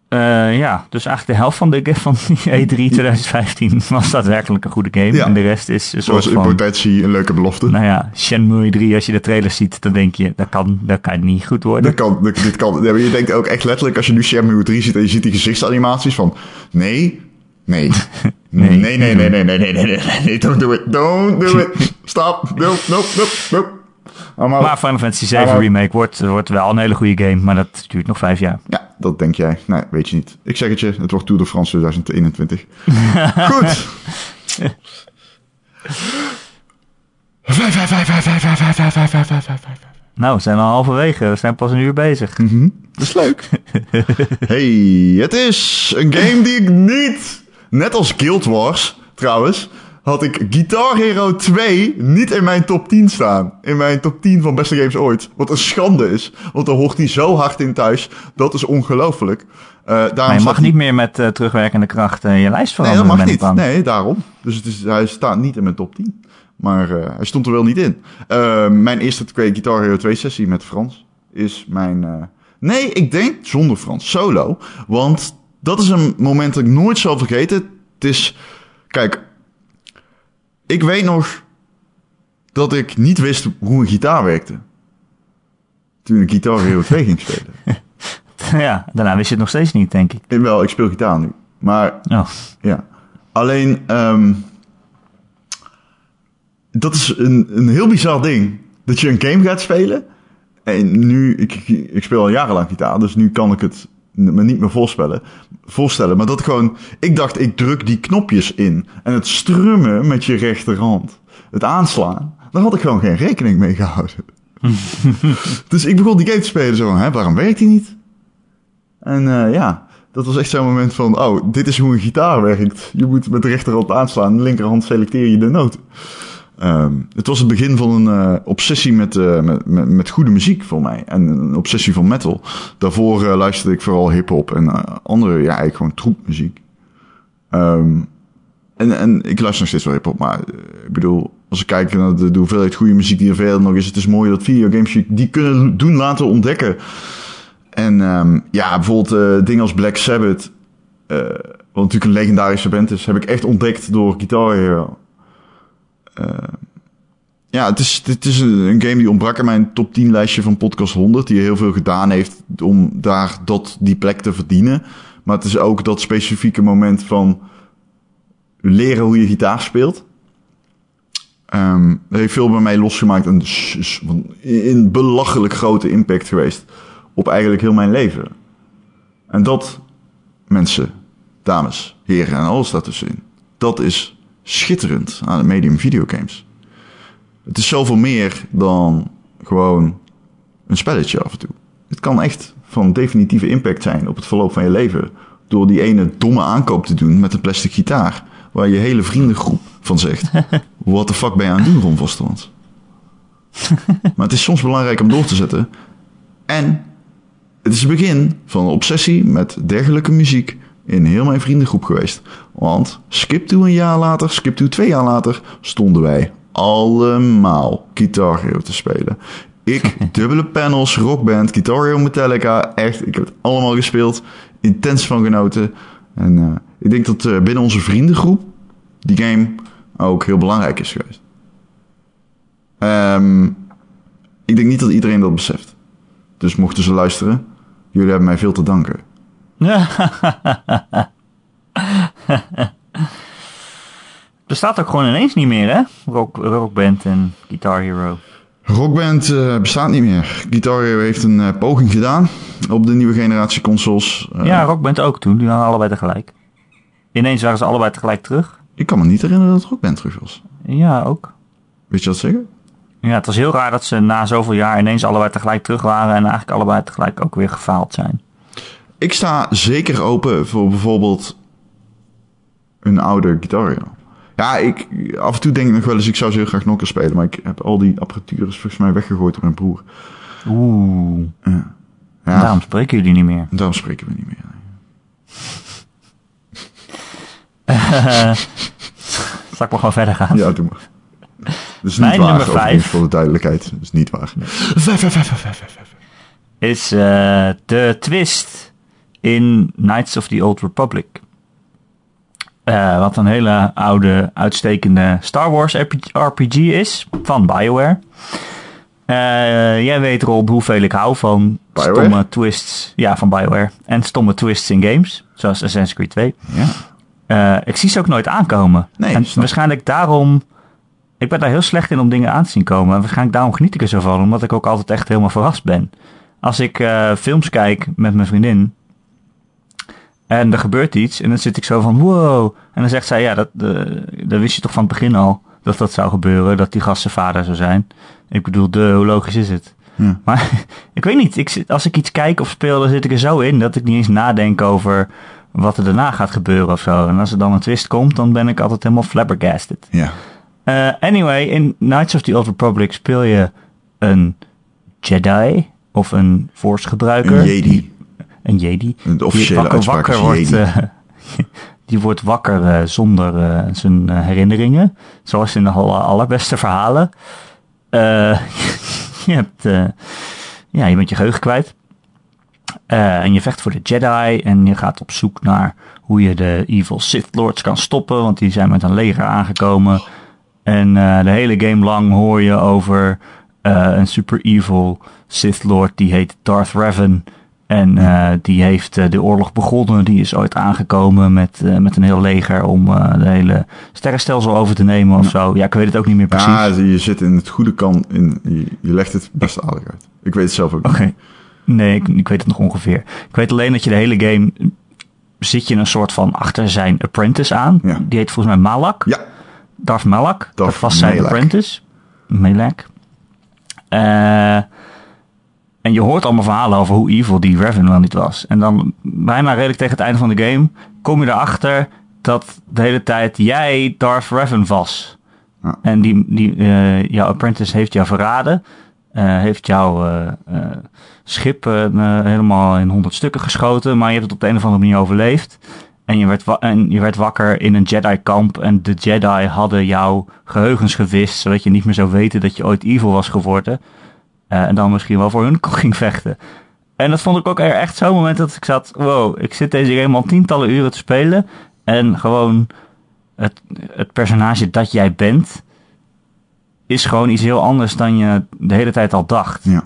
Eh, ja, dus eigenlijk de helft van de van die E3 2015 was daadwerkelijk een goede game. Ja. En de rest is een soort Zoals potentie een leuke belofte. Nou ja, Shenmue 3, als je de trailer ziet, dan denk je, dat kan, dat kan niet goed worden. Dat kan, dat- dit kan. Ja, je denkt ook echt letterlijk als je nu Shenmue 3 ziet en je ziet die gezichtsanimaties van nee, nee, nee, nee, nee, nee, nee, nee, nee, nee, nee, nee, don't do it, don't do it, stop, nope, nope, nope, nope. Oh, maar, maar Final Fantasy 7 Remake wordt, eh, wordt wel een hele goede game, maar dat duurt nog vijf jaar. Ja, dat denk jij. Nee, weet je niet. Ik zeg het je, het wordt Tour de France 2021. *laughs* Goed. *laughs* Nou, we zijn al halverwege. We zijn pas een uur bezig. Mhm. Dat is leuk. *laughs* hey, het is een game die ik niet... Net als Guild Wars, trouwens had ik Guitar Hero 2 niet in mijn top 10 staan. In mijn top 10 van beste games ooit. Wat een schande is. Want dan hoort hij zo hard in thuis. Dat is ongelooflijk. Daarom Maar je mag hij- niet meer met eh, terugwerkende kracht eh, je lijst Nee, veranderen. dat mag niet. bang. Nee, daarom. Dus het is, hij staat niet in mijn top 10. Maar hij stond er wel niet in. Mijn eerste Guitar Hero 2 sessie met Frans is mijn... nee, ik denk zonder Frans. Solo. Want dat is een moment dat ik nooit zal vergeten. Het is... Kijk, ik weet nog dat ik niet wist hoe een gitaar werkte. Toen ik Guitar Hero *laughs* 2 ging spelen. ja, daarna wist je het nog steeds niet, denk ik. En wel, ik speel gitaar nu. Maar Oh. Ja. Alleen, ehm, dat is een, een heel bizar ding. Dat je een game gaat spelen. En nu, ik, ik speel al jarenlang gitaar, dus nu kan ik het me niet meer voorspellen, voorstellen. Maar dat gewoon, ik dacht, ik druk die knopjes in. En het strummen met je rechterhand, het aanslaan, daar had ik gewoon geen rekening mee gehouden. *laughs* dus ik begon die game te spelen zo van, hè, waarom werkt die niet? En eh, ja, dat was echt zo'n moment van, oh, dit is hoe een gitaar werkt. Je moet met de rechterhand aanslaan, de linkerhand selecteer je de noten. Ehm, het was het begin van een eh, obsessie met, eh, met, met, met goede muziek voor mij. En een obsessie van metal. Daarvoor eh, luisterde ik vooral hip-hop en andere, ja, eigenlijk gewoon troepmuziek. Ehm, en, en ik luister nog steeds wel hip-hop, maar ik bedoel, als ik kijk naar de, hoeveelheid goede muziek die er verder nog is, het is mooi dat videogames die kunnen doen laten ontdekken. En ehm, ja, bijvoorbeeld dingen als Black Sabbath, wat natuurlijk een legendarische band is, heb ik echt ontdekt door Guitar. Eh, ja, het is, het is een, een game die ontbrak in mijn top 10 lijstje van Podcast 100, die heel veel gedaan heeft om daar dat, die plek te verdienen. Maar het is ook dat specifieke moment van leren hoe je gitaar speelt. Ehm dat heeft veel bij mij losgemaakt en s- s- van- in belachelijk grote impact geweest op eigenlijk heel mijn leven. En dat, mensen, dames, heren en alles daartussenin, dat is schitterend aan het medium videogames. Het is zoveel meer dan gewoon een spelletje af en toe. Het kan echt van definitieve impact zijn op het verloop van je leven. Door die ene domme aankoop te doen met een plastic gitaar. Waar je hele vriendengroep van zegt. *laughs* What the fuck ben je aan het doen, Ron Vostermans? *laughs* maar het is soms belangrijk om door te zetten. En het is het begin van een obsessie met dergelijke muziek in heel mijn vriendengroep geweest. Want skip to een jaar later, skip to twee jaar later, stonden wij allemaal Guitar Hero te spelen. Ik, *laughs* dubbele panels, rockband, Guitar Hero Metallica, echt, ik heb het allemaal gespeeld. Intens van genoten. En eh, ik denk dat eh, binnen onze vriendengroep die game ook heel belangrijk is geweest. Ehm, ik denk niet dat iedereen dat beseft. Dus mochten ze luisteren, jullie hebben mij veel te danken. *laughs* Bestaat ook gewoon ineens niet meer, hè? Rock, rockband en Guitar Hero. Rockband eh, bestaat niet meer. Guitar Hero heeft een eh, poging gedaan op de nieuwe generatie consoles. Eh, Ja, Rockband ook toen. Die waren allebei tegelijk. Ineens waren ze allebei tegelijk terug. Ik kan me niet herinneren dat Rockband terug was. Ja, ook. Weet je dat zeggen? Ja, het was heel raar dat ze na zoveel jaar ineens allebei tegelijk terug waren en eigenlijk allebei tegelijk ook weer gefaald zijn. Ik sta zeker open voor bijvoorbeeld een oude Guitar Hero. Ja, ik, af en toe denk ik nog wel eens, ik zou ze heel graag keer spelen. Maar ik heb al die apparatuur is volgens mij weggegooid door mijn broer. Oeh, Ja, ja daarom spreken jullie niet meer. daarom spreken we niet meer. *laughs* Zal ik maar gewoon verder gaan? Ja, doe maar. Dat is niet Mijn waar, nummer vijf. voor de duidelijkheid. Dat is niet waar. Vijf, vijf, vijf, vijf, vijf, vijf, vijf. Is eh, de twist in Knights of the Old Republic. Eh, wat een hele oude, uitstekende Star Wars RPG is van BioWare. Eh, jij weet, Rob, hoeveel ik hou van BioWare? stomme twists. Ja, van BioWare. En stomme twists in games, zoals Assassin's Creed 2. Ja. Eh, ik zie ze ook nooit aankomen. Nee, en waarschijnlijk daarom... Ik ben daar heel slecht in om dingen aan te zien komen. En waarschijnlijk daarom geniet ik er zo van. Omdat ik ook altijd echt helemaal verrast ben. Als ik films kijk met mijn vriendin... En er gebeurt iets. En dan zit ik zo van wow. En dan zegt zij, ja, dat, eh, dat wist je toch van het begin al. Dat dat zou gebeuren. Dat die gast zijn vader zou zijn. Ik bedoel, de, hoe logisch is het? Ja. Maar *laughs* ik weet niet. Ik, als ik iets kijk of speel, dan zit ik er zo in dat ik niet eens nadenk over wat er daarna gaat gebeuren of zo. En als er dan een twist komt, dan ben ik altijd helemaal flabbergasted. Ja. Eh, anyway, in Knights of the Old Republic speel je een Jedi of een Force gebruiker. Een Jedi. Een Jedi. De officiële die wakker, wordt. Eh, *laughs* die wordt wakker eh, zonder eh, zijn herinneringen. Zoals in de aller- allerbeste verhalen. *laughs* Je, hebt, ja, je bent je geheugen kwijt. En je vecht voor de Jedi. En je gaat op zoek naar hoe je de evil Sith Lords kan stoppen. Want die zijn met een leger aangekomen. En de hele game lang hoor je over een super evil Sith Lord. Die heet Darth Revan. En eh, die heeft eh, de oorlog begonnen. Die is ooit aangekomen met, eh, met een heel leger om de hele sterrenstelsel over te nemen of zo. Ja, ik weet het ook niet meer precies. Ja, je zit in het goede kant. In, je, je legt het best aardig uit. Ik weet het zelf ook Oké. niet. Nee, ik, ik weet het nog ongeveer. Ik weet alleen dat je de hele game zit je een soort van achter zijn apprentice aan. Ja. Die heet volgens mij Malak. Ja, Darth Malak. Darth dat was zijn apprentice. Malak. Eh, en je hoort allemaal verhalen over hoe evil die Revan wel niet was. En dan bijna redelijk tegen het einde van de game kom je erachter dat de hele tijd jij Darth Revan was. Ja. En die, die, eh, jouw apprentice heeft jou verraden. eh, heeft jouw eh, schip helemaal in honderd stukken geschoten. Maar je hebt het op de een of andere manier overleefd. En je werd, wa- en je werd wakker in een Jedi-kamp. En de Jedi hadden jouw geheugens gewist. Zodat je niet meer zou weten dat je ooit evil was geworden. Eh, en dan misschien wel voor hun *laughs* ging vechten. En dat vond ik ook echt zo'n moment dat ik zat... Wow, ik zit deze game al tientallen uren te spelen. En gewoon het, het personage dat jij bent... is gewoon iets heel anders dan je de hele tijd al dacht. Ja.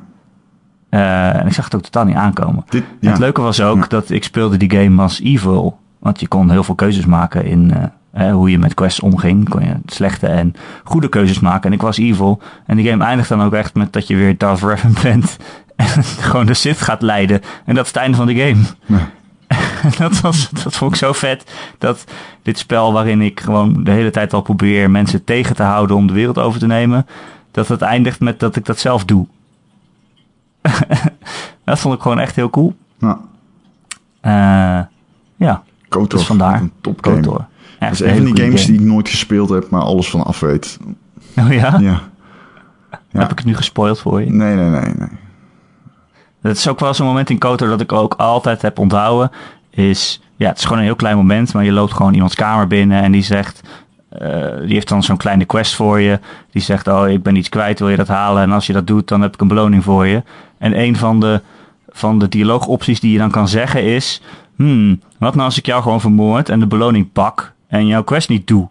Uh, en ik zag het ook totaal niet aankomen. Dit, ja. Het leuke was ook Ja. dat ik speelde die game als evil. Want je kon heel veel keuzes maken in eh, hoe je met quests omging. Kon je slechte en goede keuzes maken. En ik was evil. En die game eindigt dan ook echt met dat je weer Darth Revan bent. *laughs* En gewoon de Sith gaat leiden. En dat is het einde van de game. Ja. *laughs* Dat, was, dat vond ik zo vet. Dat dit spel waarin ik gewoon de hele tijd al probeer mensen tegen te houden om de wereld over te nemen. Dat het eindigt met dat ik dat zelf doe. *laughs* dat vond ik gewoon echt heel cool. Ja. Eh, ja, KOTOR. dus vandaar. Een topgame. Dat is een van die games die ik nooit gespeeld heb, maar alles van af weet. Oh ja? Ja. Ja. Heb ik het nu gespoild voor je? Nee, nee, nee, nee. Dat is ook wel zo'n moment in KOTOR dat ik ook altijd heb onthouden. Is, ja, het is gewoon een heel klein moment, maar je loopt gewoon iemands kamer binnen en die zegt... eh, die heeft dan zo'n kleine quest voor je. Die zegt, oh, ik ben iets kwijt, wil je dat halen? En als je dat doet, dan heb ik een beloning voor je. En een van de, van de dialoogopties die je dan kan zeggen is... Hmm, wat nou als ik jou gewoon vermoord en de beloning pak en jouw quest niet toe.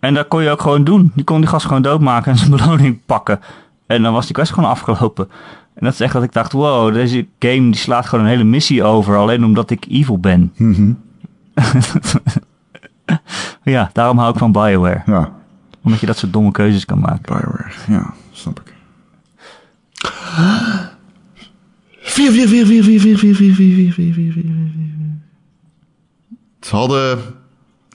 En dat kon je ook gewoon doen. Je kon die gast gewoon doodmaken en zijn beloning pakken. En dan was die quest gewoon afgelopen. En dat is echt dat ik dacht, wow, deze game die slaat gewoon een hele missie over. Alleen omdat ik evil ben. Ja, daarom hou ik van Bioware. Ja. Omdat je dat soort domme keuzes kan maken. Bioware, ja, snap ik. 4, 4, 4, 4, 4, 4, 4, 4, 4, 4, 4, 4, 4,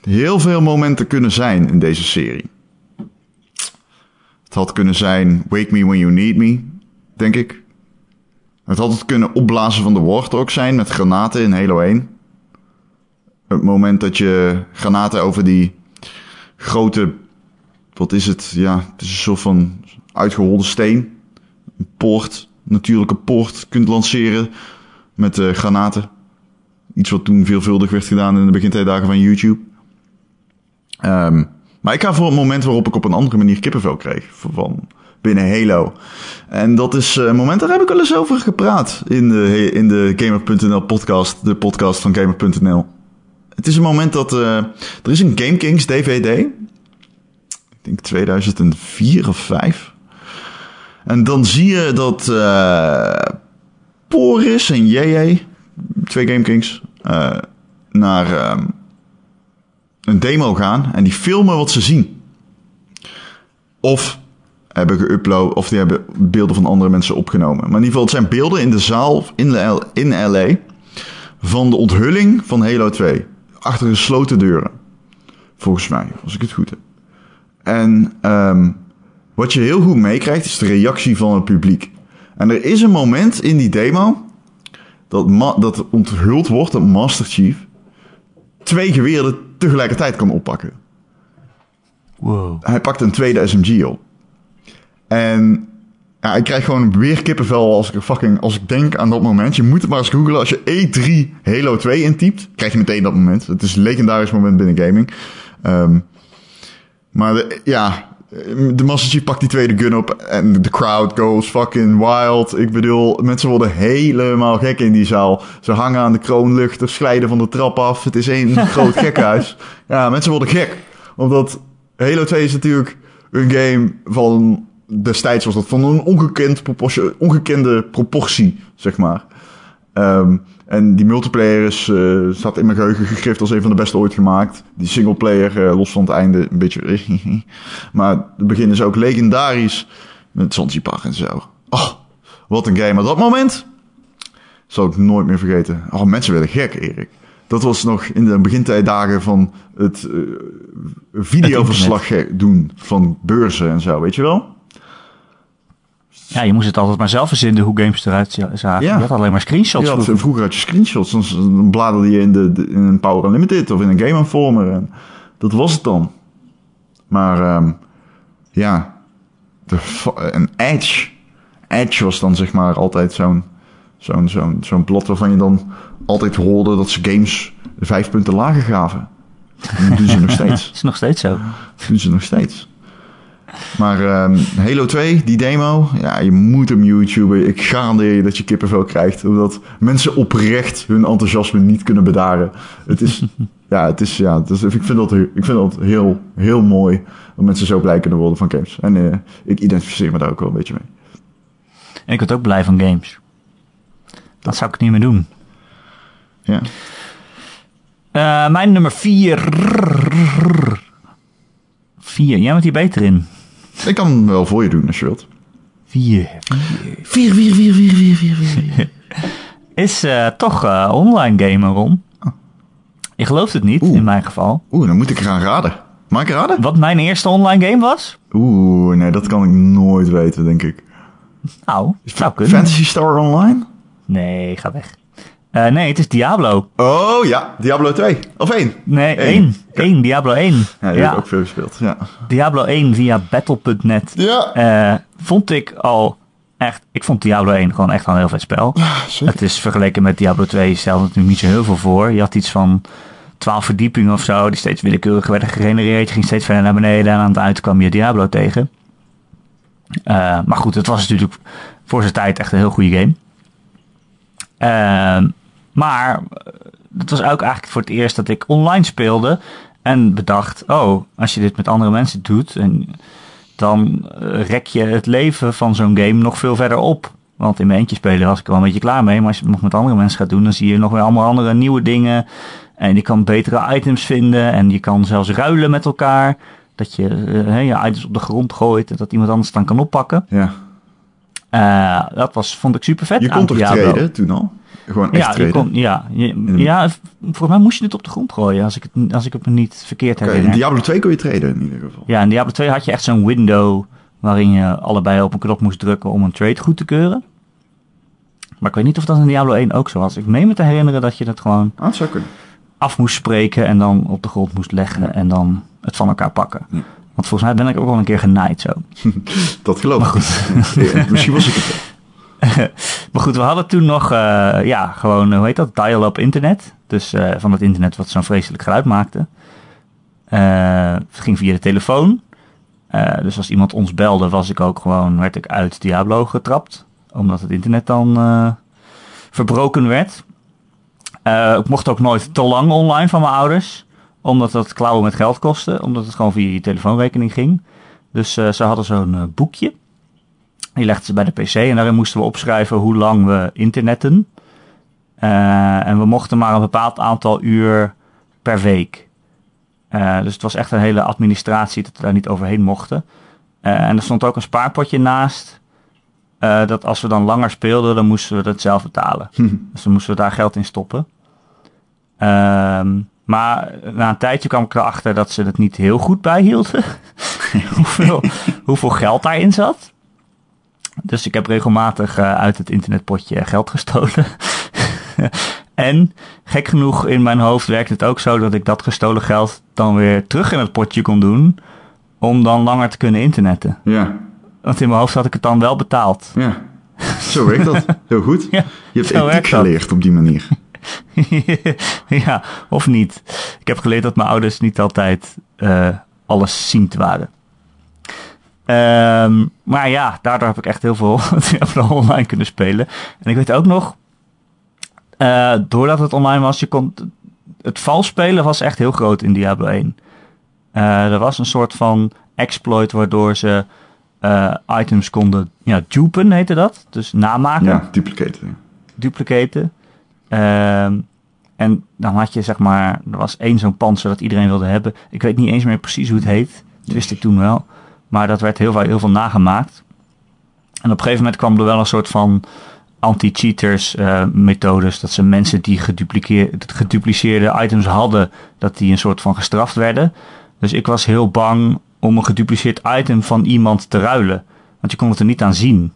heel veel momenten kunnen zijn in deze serie. Het had kunnen zijn Wake Me When You Need Me, denk ik. Het had het kunnen opblazen van de Warthog zijn met granaten in Halo 1. Het moment dat je granaten over die grote wat is het? Ja, het is een soort van uitgeholde steen. Een poort, natuurlijke poort kunt lanceren met eh, granaten. Iets wat toen veelvuldig werd gedaan in de begintijdagen van YouTube. Ehm, maar ik ga voor het moment waarop ik op een andere manier kippenvel kreeg van binnen Halo. En dat is eh, een moment, daar heb ik wel eens over gepraat in de, in de Gamer.nl podcast, de podcast van Gamer.nl. Het is een moment dat eh, er is een Game Kings DVD ik denk 2004 of 5. En dan zie je dat eh Poris en JJ, twee Game Kings, eh, naar ehm, een demo gaan en die filmen wat ze zien. Of hebben geüpload, of die hebben beelden van andere mensen opgenomen. Maar in ieder geval, het zijn beelden in de zaal in, de in LA van de onthulling van Halo 2. Achter gesloten deuren. Volgens mij, als ik het goed heb. En ehm, wat je heel goed meekrijgt is de reactie van het publiek. En er is een moment in die demo dat, dat onthuld wordt dat Master Chief twee geweren tegelijkertijd kan oppakken. Wow. Hij pakt een tweede SMG op. En ja, ik krijg gewoon weer kippenvel als ik, fucking, als ik denk aan dat moment. Je moet het maar eens googlen. Als je E3 Halo 2 intypt, krijg je meteen dat moment. Het is een legendarisch moment binnen gaming. Ehm, maar de, ja, de Master Chief pakt die tweede gun op en de crowd goes fucking wild. Ik bedoel, mensen worden helemaal gek in die zaal. Ze hangen aan de kroonluchters, glijden van de trap af. Het is één *laughs* groot gekhuis. Ja, mensen worden gek. Omdat Halo 2 is natuurlijk een game van destijds was dat van een ongekend proportie, ongekende proportie, zeg maar. Ehm, en die multiplayer is, eh, staat in mijn geheugen gegrift als een van de beste ooit gemaakt. Die singleplayer, eh, los van het einde, een beetje... *laughs* maar het begin is ook legendarisch. Met Zanzibar en zo. Oh, wat een game. Maar dat moment zal ik nooit meer vergeten. Oh, mensen werden gek, Erik. Dat was nog in de begintijdagen van het eh, videoverslag doen van beurzen en zo, weet je wel? Ja, je moest het altijd maar zelf verzinnen hoe games eruit zagen. Ja. Je had alleen maar screenshots. Had, vroeger. had je screenshots, dan, bladerde je in, de, de- in een Power Unlimited of in een Game Informer. En dat was het dan. Maar ehm, ja, de, een Edge. Edge was dan zeg maar altijd zo'n zo'n zo'n zo'n blad waarvan je dan altijd hoorde dat ze games vijf punten lager gaven. En dat doen ze nog *laughs* steeds. is nog steeds zo. Dat doen ze nog steeds. Maar ehm, Halo 2, die demo, ja, je moet hem YouTuben. Ik garandeer je dat je kippenvel krijgt. Omdat mensen oprecht hun enthousiasme niet kunnen bedaren. Het is, *laughs* ja, het is, ja, het is, ik vind dat, ik vind dat heel, heel mooi. Dat mensen zo blij kunnen worden van games. En eh, ik identificeer me daar ook wel een beetje mee. En ik word ook blij van games. Dat zou ik niet meer doen. Ja. Eh, mijn nummer 4. 4. Jij bent hier beter in. Ik kan hem wel voor je doen als je wilt. 4. 4, 4, 4, 4, 4, 4, 4. Is uh, toch uh, online gamen, Ron. Oh. Je gelooft het niet, Oeh. in mijn geval. Oeh, dan moet ik gaan raden. Mag ik raden? Wat mijn eerste online game was? Oeh, nee, dat kan ik nooit weten, denk ik. Nou, zou kunnen. Fantasy Star Online? Nee, ga weg. Uh, nee, het is Diablo. Oh ja, Diablo 2. Of 1. Nee, Eén. 1. 1, Diablo 1. Ja, die heb ik ook veel gespeeld. Ja. Diablo 1 via Battle.net. Ja. Eh, vond ik al echt... Ik vond Diablo 1 gewoon echt al een heel vet spel. zeker. Het is vergeleken met Diablo 2 stelde het natuurlijk niet zo heel veel voor. Je had iets van 12 verdiepingen of zo, die steeds willekeurig werden gegenereerd. Je ging steeds verder naar beneden en aan het eind kwam je Diablo tegen. Uh, maar goed, het was natuurlijk voor zijn tijd echt een heel goede game. Uh, maar het was ook eigenlijk voor het eerst dat ik online speelde. En bedacht, oh, als je dit met andere mensen doet, en dan rek je het leven van zo'n game nog veel verder op. Want in mijn eentje spelen was ik wel een beetje klaar mee. Maar als je het nog met andere mensen gaat doen, dan zie je nog weer allemaal andere nieuwe dingen. En je kan betere items vinden. En je kan zelfs ruilen met elkaar. Dat je uh, je items op de grond gooit en dat iemand anders dan kan oppakken. Ja. Uh, dat was, vond ik super vet. Je kon toch treden toen al? Gewoon echt ja, treden? Je kon, ja, je, ja, volgens mij moest je het op de grond gooien, als ik het, als ik het me niet verkeerd okay, herinner. In Diablo 2 kon je treden in ieder geval. Ja, in Diablo 2 had je echt zo'n window waarin je allebei op een knop moest drukken om een trade goed te keuren. Maar ik weet niet of dat in Diablo 1 ook zo was. Ik meen me te herinneren dat je het gewoon ah, af moest spreken en dan op de grond moest leggen ja. en dan het van elkaar pakken. Ja. Want volgens mij ben ik ook wel een keer genaaid zo. *laughs* dat geloof ik. ja, misschien was ik het. *laughs* maar goed, we hadden toen nog, uh, ja, gewoon, hoe heet dat? Dial-up internet. Dus uh, van het internet wat zo'n vreselijk geluid maakte. Het ging via de telefoon. dus als iemand ons belde, was ik ook gewoon, werd ik uit Diablo getrapt. Omdat het internet dan verbroken werd. ik mocht ook nooit te lang online van mijn ouders. Omdat dat klauwen met geld kostte. Omdat het gewoon via je telefoonrekening ging. Dus ze hadden zo'n boekje. Die legden ze bij de PC en daarin moesten we opschrijven hoe lang we internetten. Uh, en we mochten maar een bepaald aantal uur per week. Uh, dus het was echt een hele administratie dat we daar niet overheen mochten. Uh, en er stond ook een spaarpotje naast. dat als we dan langer speelden, dan moesten we dat zelf betalen. Hm. Dus dan moesten we daar geld in stoppen. maar na een tijdje kwam ik erachter dat ze het niet heel goed bijhielden. *laughs* hoeveel, *laughs* hoeveel geld daarin zat. Dus ik heb regelmatig uh, uit het internetpotje geld gestolen. *laughs* en gek genoeg in mijn hoofd werkt het ook zo dat ik dat gestolen geld dan weer terug in het potje kon doen. Om dan langer te kunnen internetten. Ja. Want in mijn hoofd had ik het dan wel betaald. Ja. Zo werkt dat. *laughs* Heel goed. Ja, Je hebt ethiek geleerd op die manier. *laughs* ja, of niet. Ik heb geleerd dat mijn ouders niet altijd uh, alles ziend waren. Um, maar ja, daardoor heb ik echt heel veel *laughs* online kunnen spelen. En ik weet ook nog, uh, doordat het online was, je kon, het vals spelen was echt heel groot in Diablo 1. Uh, er was een soort van exploit waardoor ze uh, items konden, ja, dupen heette dat. Dus namaken. Ja, duplicaten. Duplicaten. Um, en dan had je zeg maar, er was één zo'n panzer dat iedereen wilde hebben. Ik weet niet eens meer precies hoe het heet. Dat wist ik toen wel. Maar dat werd heel heel veel nagemaakt. En op een gegeven moment kwam er wel een soort van anti-cheaters uh, methodes. Dat ze mensen die gedupliceerde items hadden, dat die een soort van gestraft werden. Dus ik was heel bang om een gedupliceerd item van iemand te ruilen. Want je kon het er niet aan zien.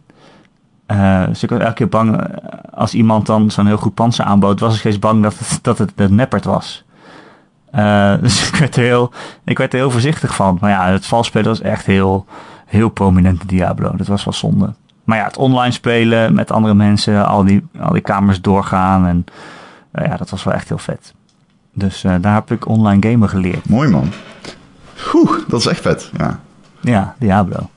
Uh, dus ik was elke keer bang, als iemand dan zo'n heel goed panzer aanbood, was ik steeds bang dat het, dat het was. Uh, *laughs* dus ik werd, er heel, ik werd er heel voorzichtig van. Maar ja, het valspelen was echt heel, heel prominent in Diablo. Dat was wel zonde. Maar ja, het online spelen met andere mensen, al die, al die kamers doorgaan. En uh, ja, dat was wel echt heel vet. Dus uh, daar heb ik online gamen geleerd. Mooi man. Oeh, dat is echt vet. Ja. Ja, Diablo.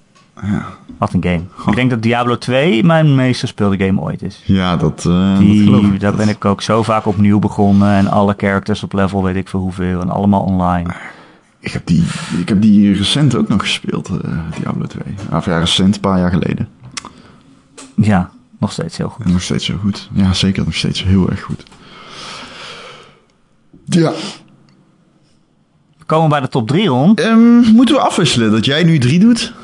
Ja, Wat een game. Ik denk dat Diablo 2 mijn meest gespeelde game ooit is. ja dat, dat geloof Die, ik. daar Dat- ben ik ook zo vaak opnieuw begonnen. En alle characters op level weet ik veel hoeveel. En allemaal online. Ik heb, die, ik heb die recent ook nog gespeeld, eh, Diablo 2. Of ja, recent, een paar jaar geleden. Ja, nog steeds heel goed. En nog steeds zo goed. Ja, zeker nog steeds heel erg goed. Ja. We komen bij de top 3 rond. Ehm, moeten we afwisselen dat jij nu drie doet?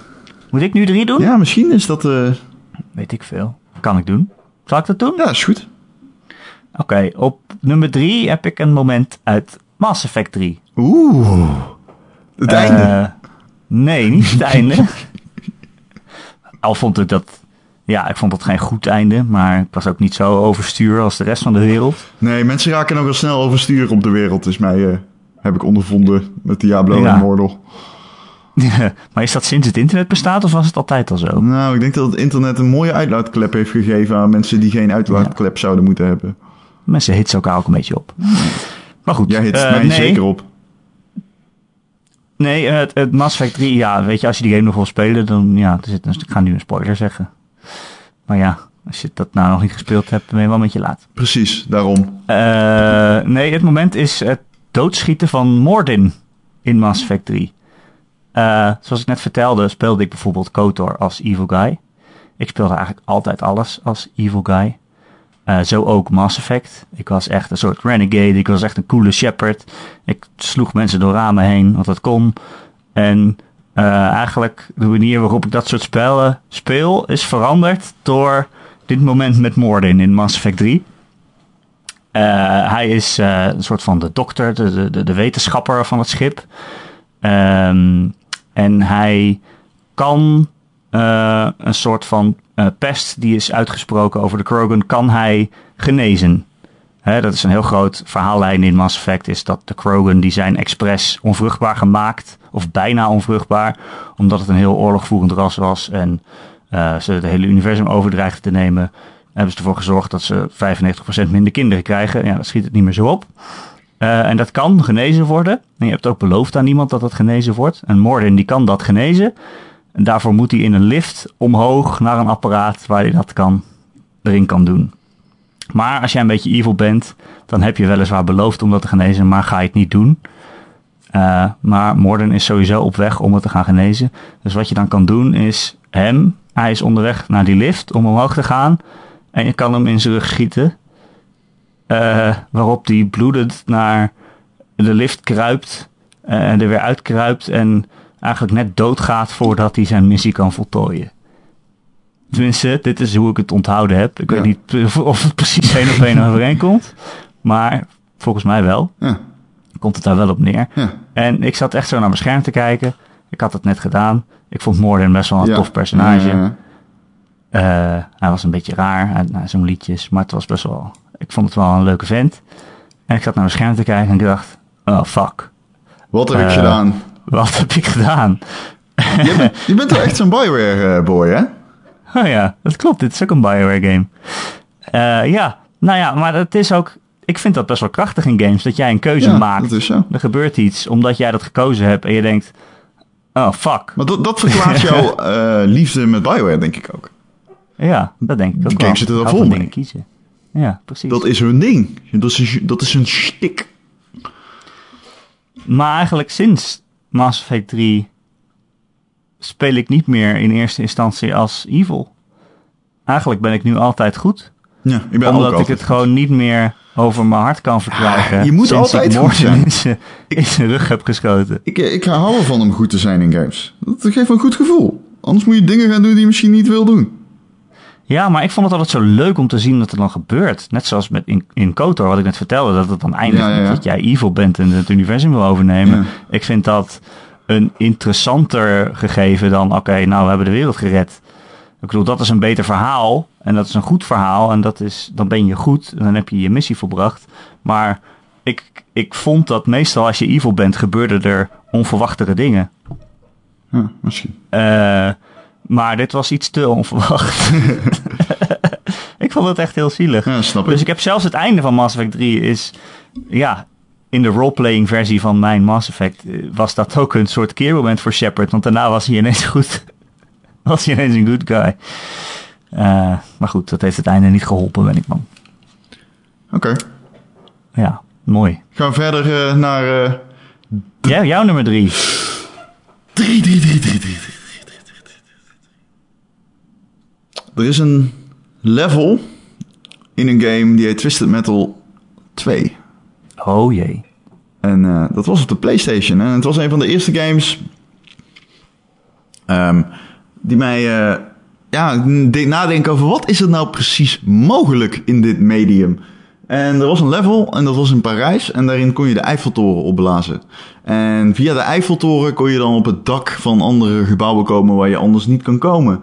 Moet ik nu drie doen? Ja, misschien is dat... eh, Weet ik veel. Kan ik doen? Zal ik dat doen? ja, is goed. Oké, op nummer 3 heb ik een moment uit Mass Effect 3. Oeh. Het einde. Eh, nee, niet het *laughs* einde. Al vond ik dat... Ja, ik vond dat geen goed einde. Maar ik was ook niet zo overstuur als de rest van de wereld. Nee, mensen raken nogal snel overstuur op de wereld. Is mij, eh, heb ik ondervonden met Diablo Ja. en Mordor. *laughs* maar is dat sinds het internet bestaat of was het altijd al zo? Nou, ik denk dat het internet een mooie uitlaatklep heeft gegeven aan mensen die geen uitlaatklep zouden moeten hebben. Mensen hitsen elkaar ook een beetje op. Maar goed. Jij hit eh, mij nee, zeker op. Nee, het, het Mass Effect 3, ja, weet je, als je die game nog wil spelen, dan ja, er zit, een- ik ga nu een spoiler zeggen. Maar ja, als je dat nou nog niet gespeeld hebt, dan ben je wel met je laat. Precies, daarom. Eh, nee, het moment is het doodschieten van Mordin in Mass Effect 3. Eh, zoals ik net vertelde, speelde ik bijvoorbeeld KOTOR als evil guy. Ik speelde eigenlijk altijd alles als evil guy. Eh, zo ook Mass Effect. Ik was echt een soort renegade. Ik was echt een coole shepherd. Ik sloeg mensen door ramen heen, want dat kon. En eh, eigenlijk de manier waarop ik dat soort spellen speel is veranderd door dit moment met Mordin in Mass Effect 3. Eh, hij is een soort van de dokter, de, de, de wetenschapper van het schip. Ehm, en hij kan eh, een soort van eh, pest die is uitgesproken over de Krogan, kan hij genezen. Hè, dat is een heel groot verhaallijn in Mass Effect, is dat de Krogan die zijn expres onvruchtbaar gemaakt, of bijna onvruchtbaar, omdat het een heel oorlogvoerend ras was en eh, ze het hele universum overdreigden te nemen, hebben ze ervoor gezorgd dat ze 95% minder kinderen krijgen. Ja, dat schiet het niet meer zo op. Eh, en dat kan genezen worden. En je hebt ook beloofd aan iemand dat het genezen wordt. En Mordin die kan dat genezen. En daarvoor moet hij in een lift omhoog naar een apparaat waar hij dat kan, erin kan doen. Maar als jij een beetje evil bent, dan heb je weliswaar beloofd om dat te genezen, maar ga je het niet doen. Eh, maar Morden is sowieso op weg om het te gaan genezen. Dus wat je dan kan doen is hem, hij is onderweg naar die lift om omhoog te gaan. En je kan hem in zijn rug schieten. Eh, waarop die bloedend naar de lift kruipt. eh, en er weer uitkruipt. En eigenlijk net doodgaat voordat hij zijn missie kan voltooien. Tenminste, dit is hoe ik het onthouden heb. Ik Ja. weet niet of het precies één op één *laughs* overeenkomt. Maar volgens mij wel. Ja, Komt het daar wel op neer. ja. En ik zat echt zo naar mijn scherm te kijken. Ik had het net gedaan. Ik vond Morden best wel een tof personage. Eh, hij was een beetje raar, hij nou, zo'n liedjes, maar het was best wel... Ik vond het wel een leuke vent. En ik zat naar mijn scherm te kijken en ik dacht... Oh, fuck. Wat heb ik Eh, gedaan? *laughs* Wat heb ik gedaan? Je bent, je bent wel echt zo'n Bioware-boy, hè? Oh ja, dat klopt. Dit is ook een Bioware game. Eh, ja, nou ja, maar het is ook... Ik vind dat best wel krachtig in games, dat jij een keuze Ja, maakt. dat is zo. Er gebeurt iets, omdat jij dat gekozen hebt en je denkt... Oh, fuck. Maar dat, dat verklaart *laughs* jouw eh, liefde met Bioware, denk ik ook. Ja, dat denk ik ook Die wel. games zitten er hou vol mee. dingen kiezen. Ja, precies. Dat is hun ding. Dat is een, dat is een stik. Maar eigenlijk sinds Mass Effect 3 speel ik niet meer in eerste instantie als evil. Eigenlijk ben ik nu altijd goed. Ja, ik ben omdat ook ik het gewoon niet meer over mijn hart kan verkrijgen. Ah, je moet altijd ik goed zijn. in zijn- in zijn rug heb geschoten. Ik, ik hou ervan om goed te zijn in games. Dat geeft een goed gevoel. Anders moet je dingen gaan doen die je misschien niet wil doen. Ja, maar ik vond het altijd zo leuk om te zien wat er dan gebeurt. Net zoals met in, in KOTOR, wat ik net vertelde, dat het dan eindigt Ja, ja, dat jij evil bent en het universum wil overnemen. Ja. Ik vind dat een interessanter gegeven dan, oké, nou we hebben de wereld gered. Ik bedoel, dat is een beter verhaal en dat is een goed verhaal en dat is, dan ben je goed en dan heb je je missie volbracht. Maar ik, ik vond dat meestal als je evil bent, gebeurden er onverwachtere dingen. Ja, misschien. Eh, maar dit was iets te onverwacht. *laughs* *laughs* ik vond het echt heel zielig. Ja, snap dus ik. Dus ik heb zelfs het einde van Mass Effect 3 is... Ja, in de roleplaying versie van mijn Mass Effect... Eh, was dat ook een soort keermoment voor Shepard. Want daarna was hij ineens *laughs* goed. was hij ineens een good guy. Eh, maar goed, dat heeft het einde niet geholpen, ben ik bang. Oké. Ja, mooi. Gaan we verder uh, naar... Uh, ja, jouw nummer 3. 3, 3, 3, 3, 3. Er is een level in een game die heet Twisted Metal 2. Oh jee. En uh, dat was op de PlayStation. En het was een van de eerste games um, die mij uh, ja, deed nadenken over wat is er nou precies mogelijk in dit medium. En er was een level en dat was in Parijs en daarin kon je de Eiffeltoren opblazen. En via de Eiffeltoren kon je dan op het dak van andere gebouwen komen waar je anders niet kan komen.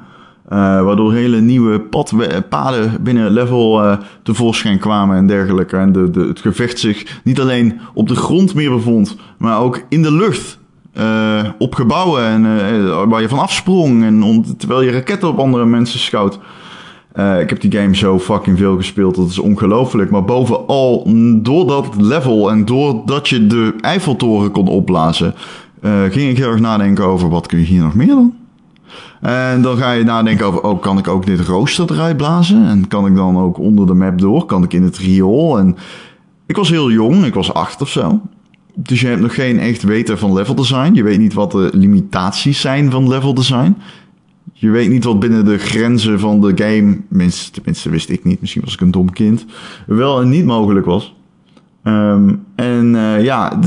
Uh, waardoor hele nieuwe pad, paden binnen level uh, tevoorschijn kwamen en dergelijke. En de, de, het gevecht zich niet alleen op de grond meer bevond, maar ook in de lucht. Uh, op gebouwen en waar je van afsprong. En terwijl je raketten op andere mensen schoot. ik heb die game zo fucking veel gespeeld, dat is ongelooflijk. Maar bovenal, door dat level en doordat je de Eiffeltoren kon opblazen, ging ik heel erg nadenken over wat kun je hier nog meer doen. En dan ga je nadenken over, oh, kan ik ook dit rooster eruit blazen? En kan ik dan ook onder de map door? Kan ik in het riool? En ik was heel jong, ik was acht of zo. Dus je hebt nog geen echt weten van level design. Je weet niet wat de limitaties zijn van level design. Je weet niet wat binnen de grenzen van de game, tenminste wist ik niet, misschien was ik een dom kind, wel en niet mogelijk was. Um, en uh, ja,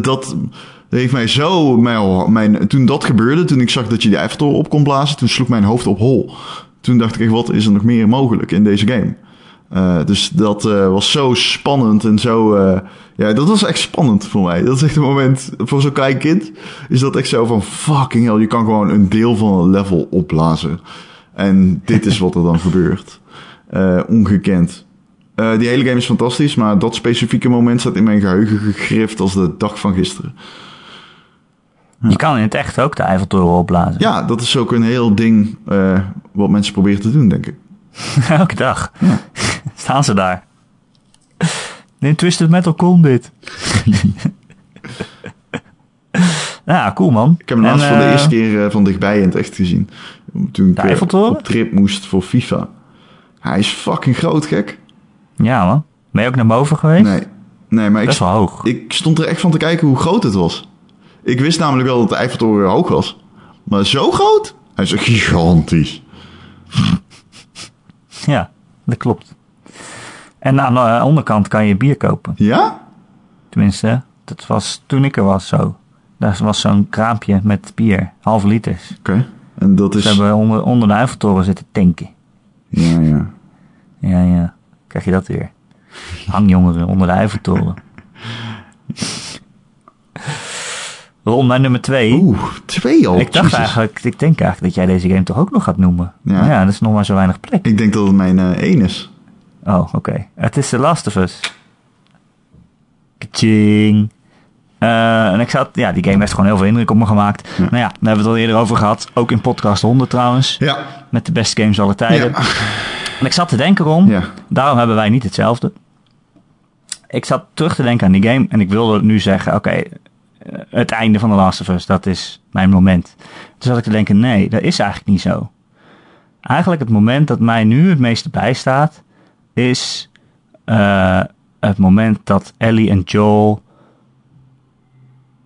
dat, dat heeft mij zo... Mijn, toen dat gebeurde, toen ik zag dat je de Eiffeltoren op kon blazen... toen sloeg mijn hoofd op hol. Toen dacht ik, wat is er nog meer mogelijk in deze game? Uh, dus dat uh, was zo spannend en zo... Uh, ja, dat was echt spannend voor mij. Dat is echt een moment... Voor zo'n klein kind is dat echt zo van... Fucking hell, je kan gewoon een deel van een level opblazen. En dit is wat er dan gebeurt. ongekend. die hele game is fantastisch, maar dat specifieke moment staat in mijn geheugen gegrift als de dag van gisteren. Je kan in het echt ook de Eiffeltoren opblazen. Ja, dat is ook een heel ding uh, wat mensen proberen te doen, denk ik. *laughs* Elke dag. Ja. *laughs* Staan ze daar. In Twisted Metal kon dit. *laughs* ja, cool man. Ik heb hem laatst voor de eerste keer uh, van dichtbij in het echt gezien. Toen ik Eiffeltoren? op trip moest voor FIFA. Hij is fucking groot, gek. Ja man. Ben je ook naar boven geweest? Nee. Nee, maar Best ik, wel hoog. ik stond er echt van te kijken hoe groot het was. Ik wist namelijk wel dat de Eiffeltoren hoog was. Maar zo groot? Hij is gigantisch. Ja, dat klopt. En aan de onderkant kan je bier kopen. Ja? Tenminste, dat was toen ik er was zo. Daar was zo'n kraampje met bier, halve liters. Oké. Okay. En dat is... Ze hebben onder, onder de Eiffeltoren zitten tanken. Ja, ja. Ja, ja. Krijg je dat weer. Hangjongeren onder de Eiffeltoren. *laughs* Ron naar nummer twee. Oeh, twee al. Ik dacht Jesus. eigenlijk, ik denk eigenlijk dat jij deze game toch ook nog gaat noemen. Ja, ja dat is nog maar zo weinig plek. Ik denk dat het mijn uh, één is. Oh, oké. Okay. Het is The Last of Us. Kaching. Uh, en ik zat, ja, die game heeft gewoon heel veel indruk op me gemaakt. Ja. Nou ja, daar hebben we het al eerder over gehad. Ook in podcast 100 trouwens. Ja. Met de beste games aller tijden. Ja. En ik zat te denken, Ron. Ja. Daarom hebben wij niet hetzelfde. Ik zat terug te denken aan die game. En ik wilde nu zeggen, oké, okay, het einde van The Last of Us, dat is mijn moment. Toen zat ik te denken, nee, dat is eigenlijk niet zo. Eigenlijk het moment dat mij nu het meeste bijstaat, is uh, het moment dat Ellie en Joel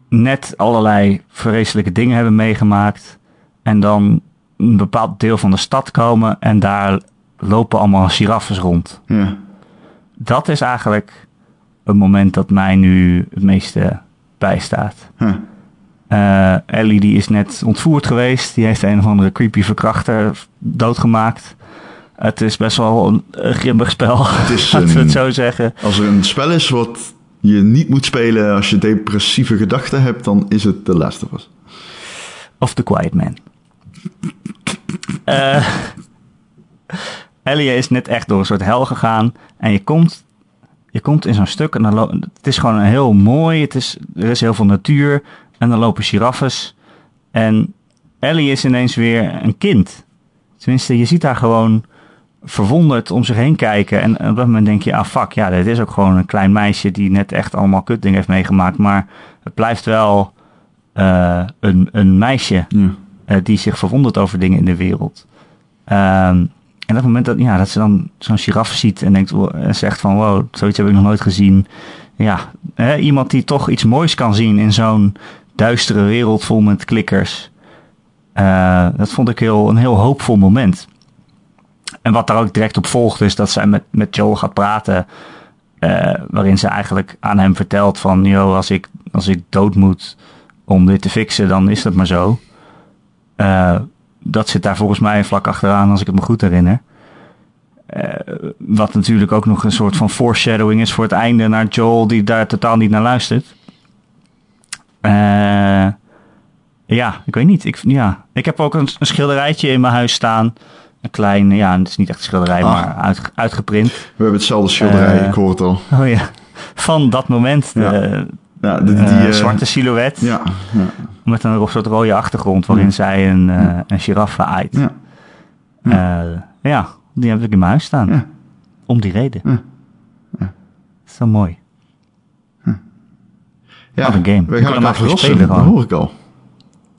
net allerlei vreselijke dingen hebben meegemaakt. En dan een bepaald deel van de stad komen en daar lopen allemaal giraffes rond. Ja. Dat is eigenlijk het moment dat mij nu het meeste bijstaat. Huh. Uh, Ellie die is net ontvoerd geweest. Die heeft een of andere creepy verkrachter doodgemaakt. Het is best wel een, een grimmig spel, Het is *laughs* we het zo zeggen. Als er een spel is wat je niet moet spelen als je depressieve gedachten hebt, dan is het The Last of Us. Of The Quiet Man. Eh, Ellie is net echt door een soort hel gegaan. En je komt, je komt in zo'n stuk en dan het is gewoon heel mooi. Het is, er is heel veel natuur. En dan lopen giraffes. En Ellie is ineens weer een kind. Tenminste, je ziet haar gewoon verwonderd om zich heen kijken. En op dat moment denk je, ah fuck, ja, dit is ook gewoon een klein meisje die net echt allemaal kutdingen heeft meegemaakt. Maar het blijft wel uh, een, een meisje Ja. uh, die zich verwondert over dingen in de wereld. Um, en dat moment dat, ja, dat ze dan zo'n giraf ziet en denkt en zegt van wow, zoiets heb ik nog nooit gezien. Ja, hè, iemand die toch iets moois kan zien in zo'n duistere wereld vol met klikkers. Uh, dat vond ik heel, een heel hoopvol moment. En wat daar ook direct op volgt is dat zij met, met Joel gaat praten. Uh, waarin ze eigenlijk aan hem vertelt van... Yo, als ik, als ik dood moet om dit te fixen, dan is dat maar zo. Uh, dat zit daar volgens mij vlak achteraan, als ik het me goed herinner. Uh, wat natuurlijk ook nog een soort van foreshadowing is voor het einde naar Joel, die daar totaal niet naar luistert. Uh, ja, ik weet niet. Ik, ja. ik heb ook een, een, schilderijtje in mijn huis staan. Een klein, ja, het is niet echt een schilderij, ah. maar uit, uitgeprint. We hebben hetzelfde schilderij, uh, ik hoor het al. Oh ja, van dat moment. Ja. De, ja, de, die, zwarte silhouet. Ja, ja. Met een soort rode achtergrond waarin ja. zij een, uh, een giraffe aait. Ja. Ja. Uh, ja, die heb ik in mijn huis staan. Ja. Om die reden. Ja. Dat is zo mooi. Ja, Wat een game. we gaan elkaar verrassen, spelen, dat hoor ik al.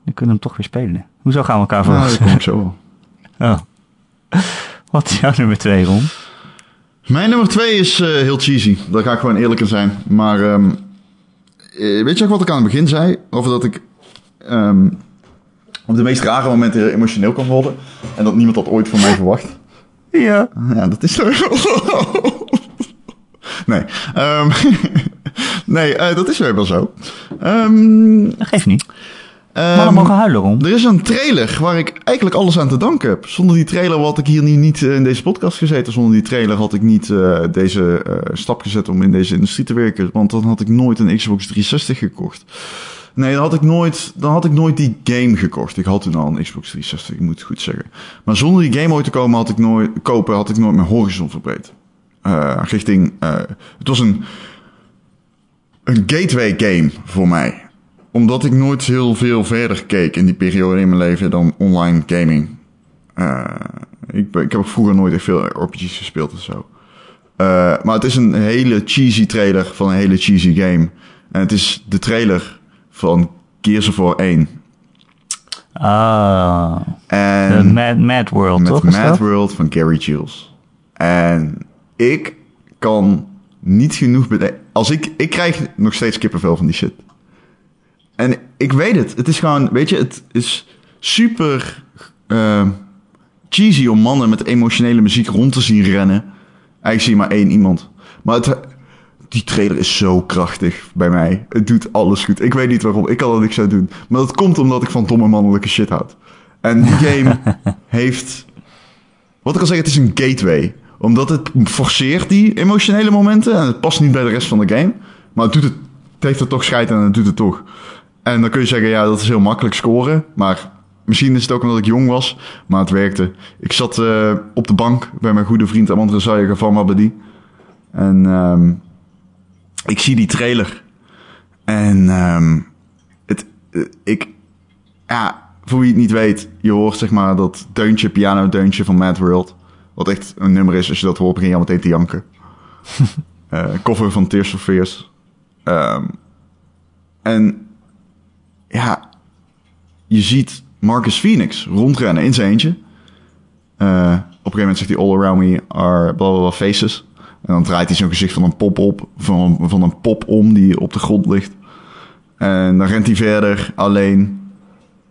We kunnen hem toch weer spelen. Hoezo gaan we elkaar Nou, dat verrassen? kom ik zo wel. *laughs* Oh. Wat is jouw nummer twee, Ron? Mijn nummer twee is uh, heel cheesy. Daar ga ik gewoon eerlijk in zijn. Maar um, weet je ook wat ik aan het begin zei? Over dat ik um, op de meest rare momenten emotioneel kan worden. En dat niemand dat ooit van mij verwacht. Ja. Ja, dat is zo. nee. Um, *laughs* nee, uh, dat is wel zo. Um, dat geeft niet. Mannen mogen huilen, Ron. Er is een trailer waar ik eigenlijk alles aan te danken heb. Zonder die trailer had ik hier niet, niet in deze podcast gezeten. Zonder die trailer had ik niet uh, deze uh, stap gezet om in deze industrie te werken. Want dan had ik nooit een Xbox 360 gekocht. Nee, dan had ik nooit, dan had ik nooit die game gekocht. Ik had toen al een Xbox 360, ik moet het goed zeggen. Maar zonder die game ooit te komen, had ik nooit, kopen, had ik nooit mijn horizon verbreed. Uh, richting, het was een, een gateway game voor mij omdat ik nooit heel veel verder keek in die periode in mijn leven dan online gaming. Uh, ik, ik heb ook vroeger nooit echt veel RPG's gespeeld of zo. Maar het is een hele cheesy trailer van een hele cheesy game. En het is de trailer van Gears of War 1. Ah. En de Mad, Mad World, met toch? Mad World van Gary Jules. En ik kan niet genoeg bedenken. Als ik, ik krijg nog steeds kippenvel van die shit. En ik weet het. Het is gewoon, weet je, het is super uh, cheesy om mannen met emotionele muziek rond te zien rennen. Eigenlijk zie je maar één iemand. Maar het, die trailer is zo krachtig bij mij. Het doet alles goed. Ik weet niet waarom. Ik kan er niks aan doen. Maar dat komt omdat ik van domme mannelijke shit houd. En die *laughs* game heeft... Wat ik al zeg, het is een gateway. Omdat het forceert die emotionele momenten. En het past niet bij de rest van de game. Maar het, doet het, het heeft er toch scheid en het doet het toch. En dan kun je zeggen, ja, dat is heel makkelijk scoren. Maar misschien is het ook omdat ik jong was. Maar het werkte. Ik zat uh, op de bank bij mijn goede vriend Amandre Zayega van Mabedi. En um, ik zie die trailer. En um, het, uh, ik, ja, voor wie het niet weet, je hoort zeg maar dat deuntje, piano deuntje van Mad World. Wat echt een nummer is, als je dat hoort begin je al meteen te janken. uh, *laughs* cover van Tears for Fears. Um, en ja, je ziet Marcus Phoenix rondrennen in zijn eentje. Uh, op een gegeven moment zegt hij all around me are blah blah blah faces. En dan draait hij zo'n gezicht van een pop op, van, van een pop om die op de grond ligt. En dan rent hij verder alleen.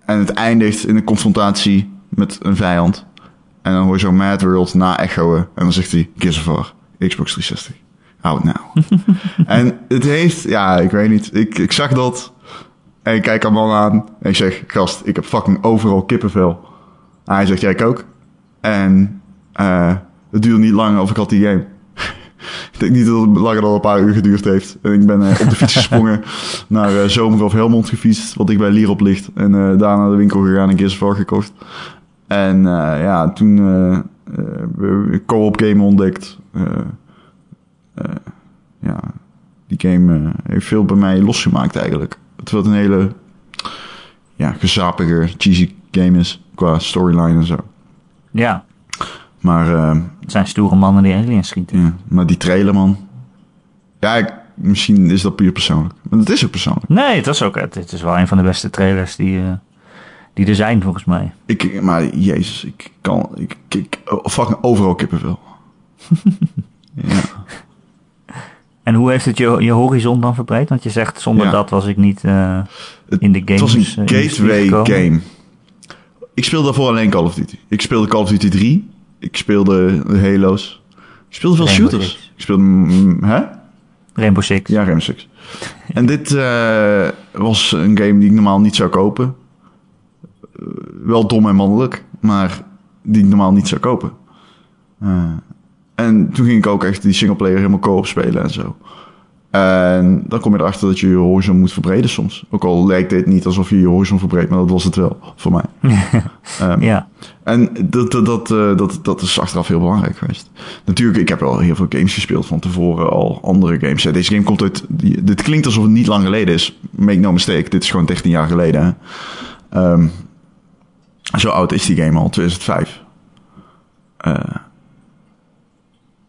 En het eindigt in een confrontatie met een vijand. En dan hoor je zo Mad World na echoen. En dan zegt hij, Gears of Xbox 360. Out now. *laughs* en het heeft, ja, ik weet niet. Ik, ik zag dat. En ik kijk een man aan en ik zeg, gast, ik heb fucking overal kippenvel. En hij zegt, jij ook. En uh, het duurde niet lang of ik had die game. Ik denk niet dat het langer dan een paar uur geduurd heeft. En ik ben uh, op de fiets *laughs* gesprongen naar uh, Zomer of Helmond gefietst, wat ik bij Lierop ligt. En uh, daar naar de winkel gegaan en Gears gekocht. En ja, toen uh, co-op game ontdekt. ja, die game heeft veel bij mij losgemaakt eigenlijk. Terwijl het een hele ja, gezapige, cheesy game is qua storyline en zo. Ja. Maar, uh, het zijn stoere mannen die aliens schieten. Ja, maar die trailer, man. Ja, ik, misschien is dat puur persoonlijk. Maar het is ook persoonlijk. Nee, het is ook. Het is wel een van de beste trailers die, uh, die er zijn, volgens mij. Ik, maar jezus, ik kan. Ik, ik, oh, fucking overal kippenvel. *laughs* ja. En hoe heeft het je, je horizon dan verbreid? Want je zegt, zonder ja. dat was ik niet uh, in de games. Het was een gateway game. Ik speelde daarvoor alleen Call of Duty. Ik speelde Call of Duty 3. Ik speelde de Halo's. Ik speelde veel Rainbow shooters. Six. Ik speelde... mm, Hè? Rainbow Six. Ja, Rainbow Six. en dit uh, was een game die ik normaal niet zou kopen. Uh, wel dom en mannelijk, maar die ik normaal niet zou kopen. Uh, en toen ging ik ook echt die singleplayer helemaal co-op spelen en zo. En dan kom je erachter dat je je horizon moet verbreden soms. Ook al lijkt dit niet alsof je je horizon verbreedt, maar dat was het wel voor mij. *laughs* um, ja. En dat, dat, dat, dat, dat is achteraf heel belangrijk geweest. Natuurlijk, ik heb wel heel veel games gespeeld van tevoren, al andere games. Ja, deze game komt uit... Dit klinkt alsof het niet lang geleden is. Make no mistake, dit is gewoon 13 jaar geleden. Um, zo oud is die game al, 2005. Uh,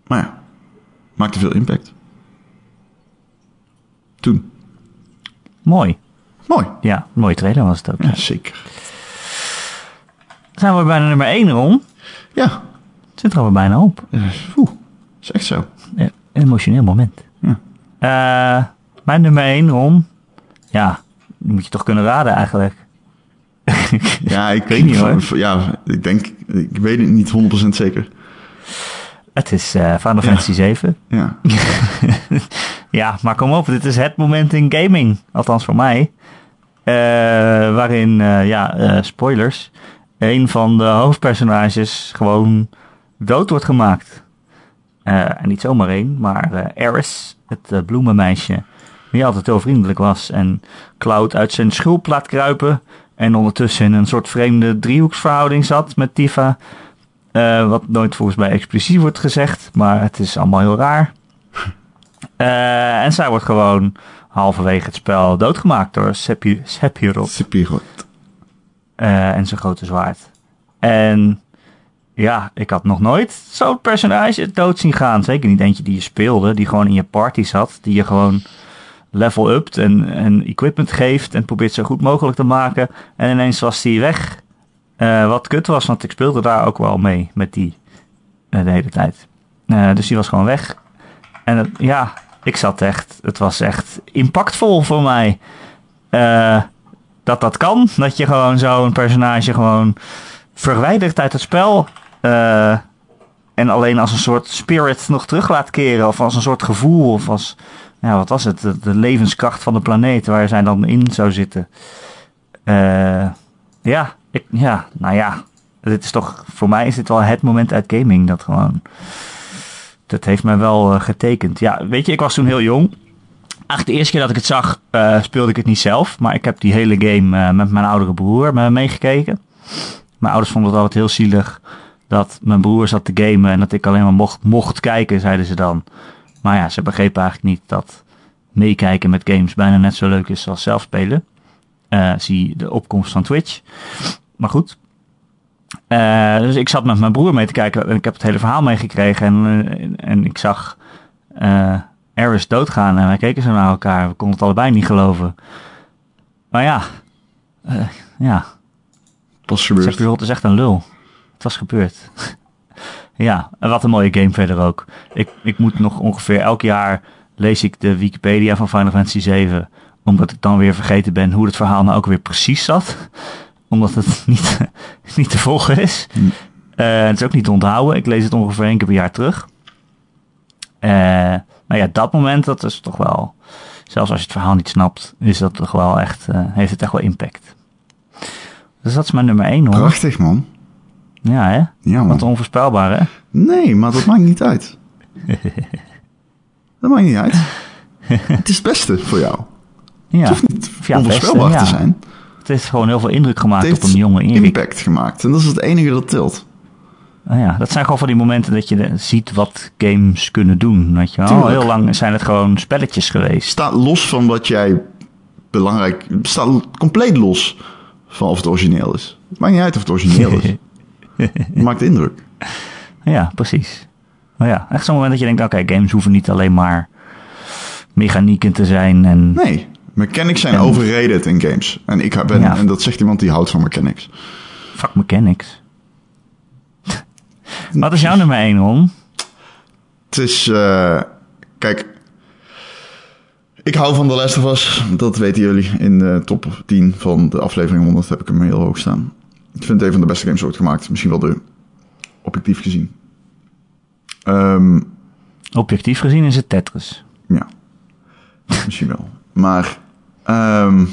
maar ja, maakte veel impact. Toen. Mooi. Mooi. Ja, een mooie trailer was het ook. Ja, zeker. Zijn we bijna nummer 1 rond? Ja. Het zit er alweer bijna op. Oeh, is echt zo. Ja, een emotioneel moment. Ja. Uh, mijn nummer 1 rond. Ja, die moet je toch kunnen raden eigenlijk. *laughs* ja, ik weet niet hoor. Ja, ik denk, ik weet het niet 100% zeker. Het is uh, Final Fantasy 7. Ja. *laughs* ja, maar kom op, dit is het moment in gaming. Althans voor mij. Uh, waarin, uh, ja, spoilers. Een van de hoofdpersonages gewoon dood wordt gemaakt. en niet zomaar één, maar Eris, het bloemenmeisje. Die altijd heel vriendelijk was. En Cloud uit zijn schulp laat kruipen. En ondertussen in een soort vreemde driehoeksverhouding zat met Tifa. Wat nooit volgens mij expliciet wordt gezegd, maar het is allemaal heel raar. Uh, en zij wordt gewoon halverwege het spel doodgemaakt door Sephi Sephiroth. Sephiroth. Uh, en zijn grote zwaard. En ja, ik had nog nooit zo'n personage dood zien gaan. Zeker niet eentje die je speelde, die gewoon in je party zat. Die je gewoon level upt en, en equipment geeft en probeert zo goed mogelijk te maken. En ineens was die weg. Uh, wat kut was, want ik speelde daar ook wel mee met die de hele tijd. Dus die was gewoon weg. En ja, ik zat echt, het was echt impactvol voor mij. dat dat kan, dat je gewoon zo'n personage gewoon verwijdert uit het spel. en alleen als een soort spirit nog terug laat keren. Of als een soort gevoel. Of als, ja, wat was het? De, levenskracht van de planeet waar zij dan in zou zitten. ja, ik, ja, nou ja, dit is toch, voor mij is dit wel het moment uit gaming dat gewoon, dat heeft mij wel uh, getekend. Ja, weet je, ik was toen heel jong. Eigenlijk de eerste keer dat ik het zag, uh, speelde ik het niet zelf, maar ik heb die hele game uh, met mijn oudere broer meegekeken. Mijn ouders vonden het altijd heel zielig dat mijn broer zat te gamen en dat ik alleen maar mocht, mocht kijken, zeiden ze dan. Maar ja, ze begrepen eigenlijk niet dat meekijken met games bijna net zo leuk is als zelf spelen. Zie de opkomst van Twitch. Maar goed. Uh, dus ik zat met mijn broer mee te kijken en ik heb het hele verhaal meegekregen. En, uh, en ik zag Eris doodgaan en wij keken zo naar elkaar. We konden het allebei niet geloven. Maar ja, ja. Pas gebeurd. Sephiroth is echt een lul. Het was gebeurd. *laughs* ja, en wat een mooie game verder ook. Ik, ik moet nog ongeveer elk jaar lees ik de Wikipedia van Final Fantasy 7 omdat ik dan weer vergeten ben hoe het verhaal nou ook weer precies zat. Omdat het *laughs* niet, niet te volgen is. Mm. Uh, het is ook niet te onthouden. Ik lees het ongeveer één keer per jaar terug. Uh, maar ja, dat moment, dat is toch wel... Zelfs als je het verhaal niet snapt, is dat toch wel echt, uh, heeft het echt wel impact. Dus dat is mijn nummer één hoor. Prachtig man. Ja hè? Ja, man. Wat onvoorspelbaar hè? Nee, maar dat maakt niet uit. *laughs* dat maakt niet uit. het is het beste voor jou. Ja. Het hoeft niet Ja, onvoorspelbaar beste, te zijn. Het heeft gewoon heel veel indruk gemaakt op een jonge Erik. impact gemaakt. En dat is het enige dat telt. Nou ja, dat zijn gewoon van die momenten dat je ziet wat games kunnen doen. Weet je wel. Heel lang zijn het gewoon spelletjes geweest. Staat los van wat jij belangrijk... Staat compleet los van of het origineel is. Maakt niet uit of het origineel is. *laughs* Maakt indruk. Ja, precies. Maar ja, echt zo'n moment dat je denkt, oké, games hoeven niet alleen maar mechanieken te zijn. En, Nee, mechanics zijn En- overrated in games. En, ik ben, Ja. en dat zegt iemand die houdt van mechanics. Fuck mechanics. Wat is jouw nummer 1, Ron? Het is, eh, kijk, ik hou van The Last of Us. Dat weten jullie. In de top 10 van de aflevering 100 heb ik hem heel hoog staan. Ik vind het een van de beste games ooit gemaakt. Misschien wel de, objectief gezien. Ehm, Objectief gezien is het Tetris. ja, misschien wel. Maar, ehm,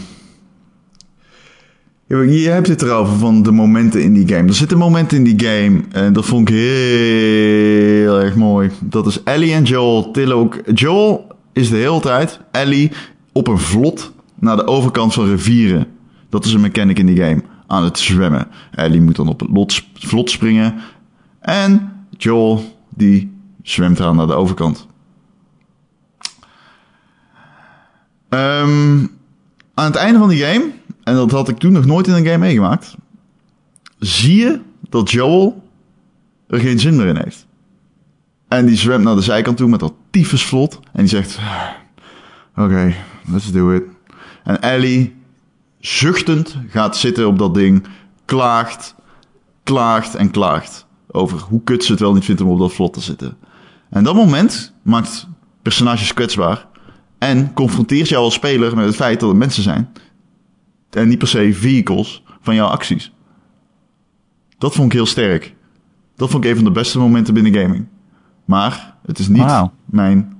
je hebt het erover van de momenten in die game. Er zitten momenten in die game en dat vond ik heel erg mooi. Dat is Ellie en Joel tillen ook. Joel is de hele tijd Ellie op een vlot naar de overkant van rivieren. Dat is een mechanic in die game. Aan het zwemmen. Ellie moet dan op het lot, vlot springen. En Joel die zwemt eraan naar de overkant. Ehm, aan het einde van die game, en dat had ik toen nog nooit in een game meegemaakt, zie je dat Joel er geen zin meer in heeft. En die zwemt naar de zijkant toe met dat tyfusvlot. En die zegt, oké, let's do it. En Ellie, zuchtend, gaat zitten op dat ding, klaagt, klaagt en klaagt. Over hoe kut ze het wel niet vindt om op dat vlot te zitten. En dat moment maakt personages kwetsbaar. En confronteert jou als speler met het feit dat het mensen zijn. En niet per se vehicles van jouw acties. Dat vond ik heel sterk. Dat vond ik een van de beste momenten binnen gaming. Maar het is niet mijn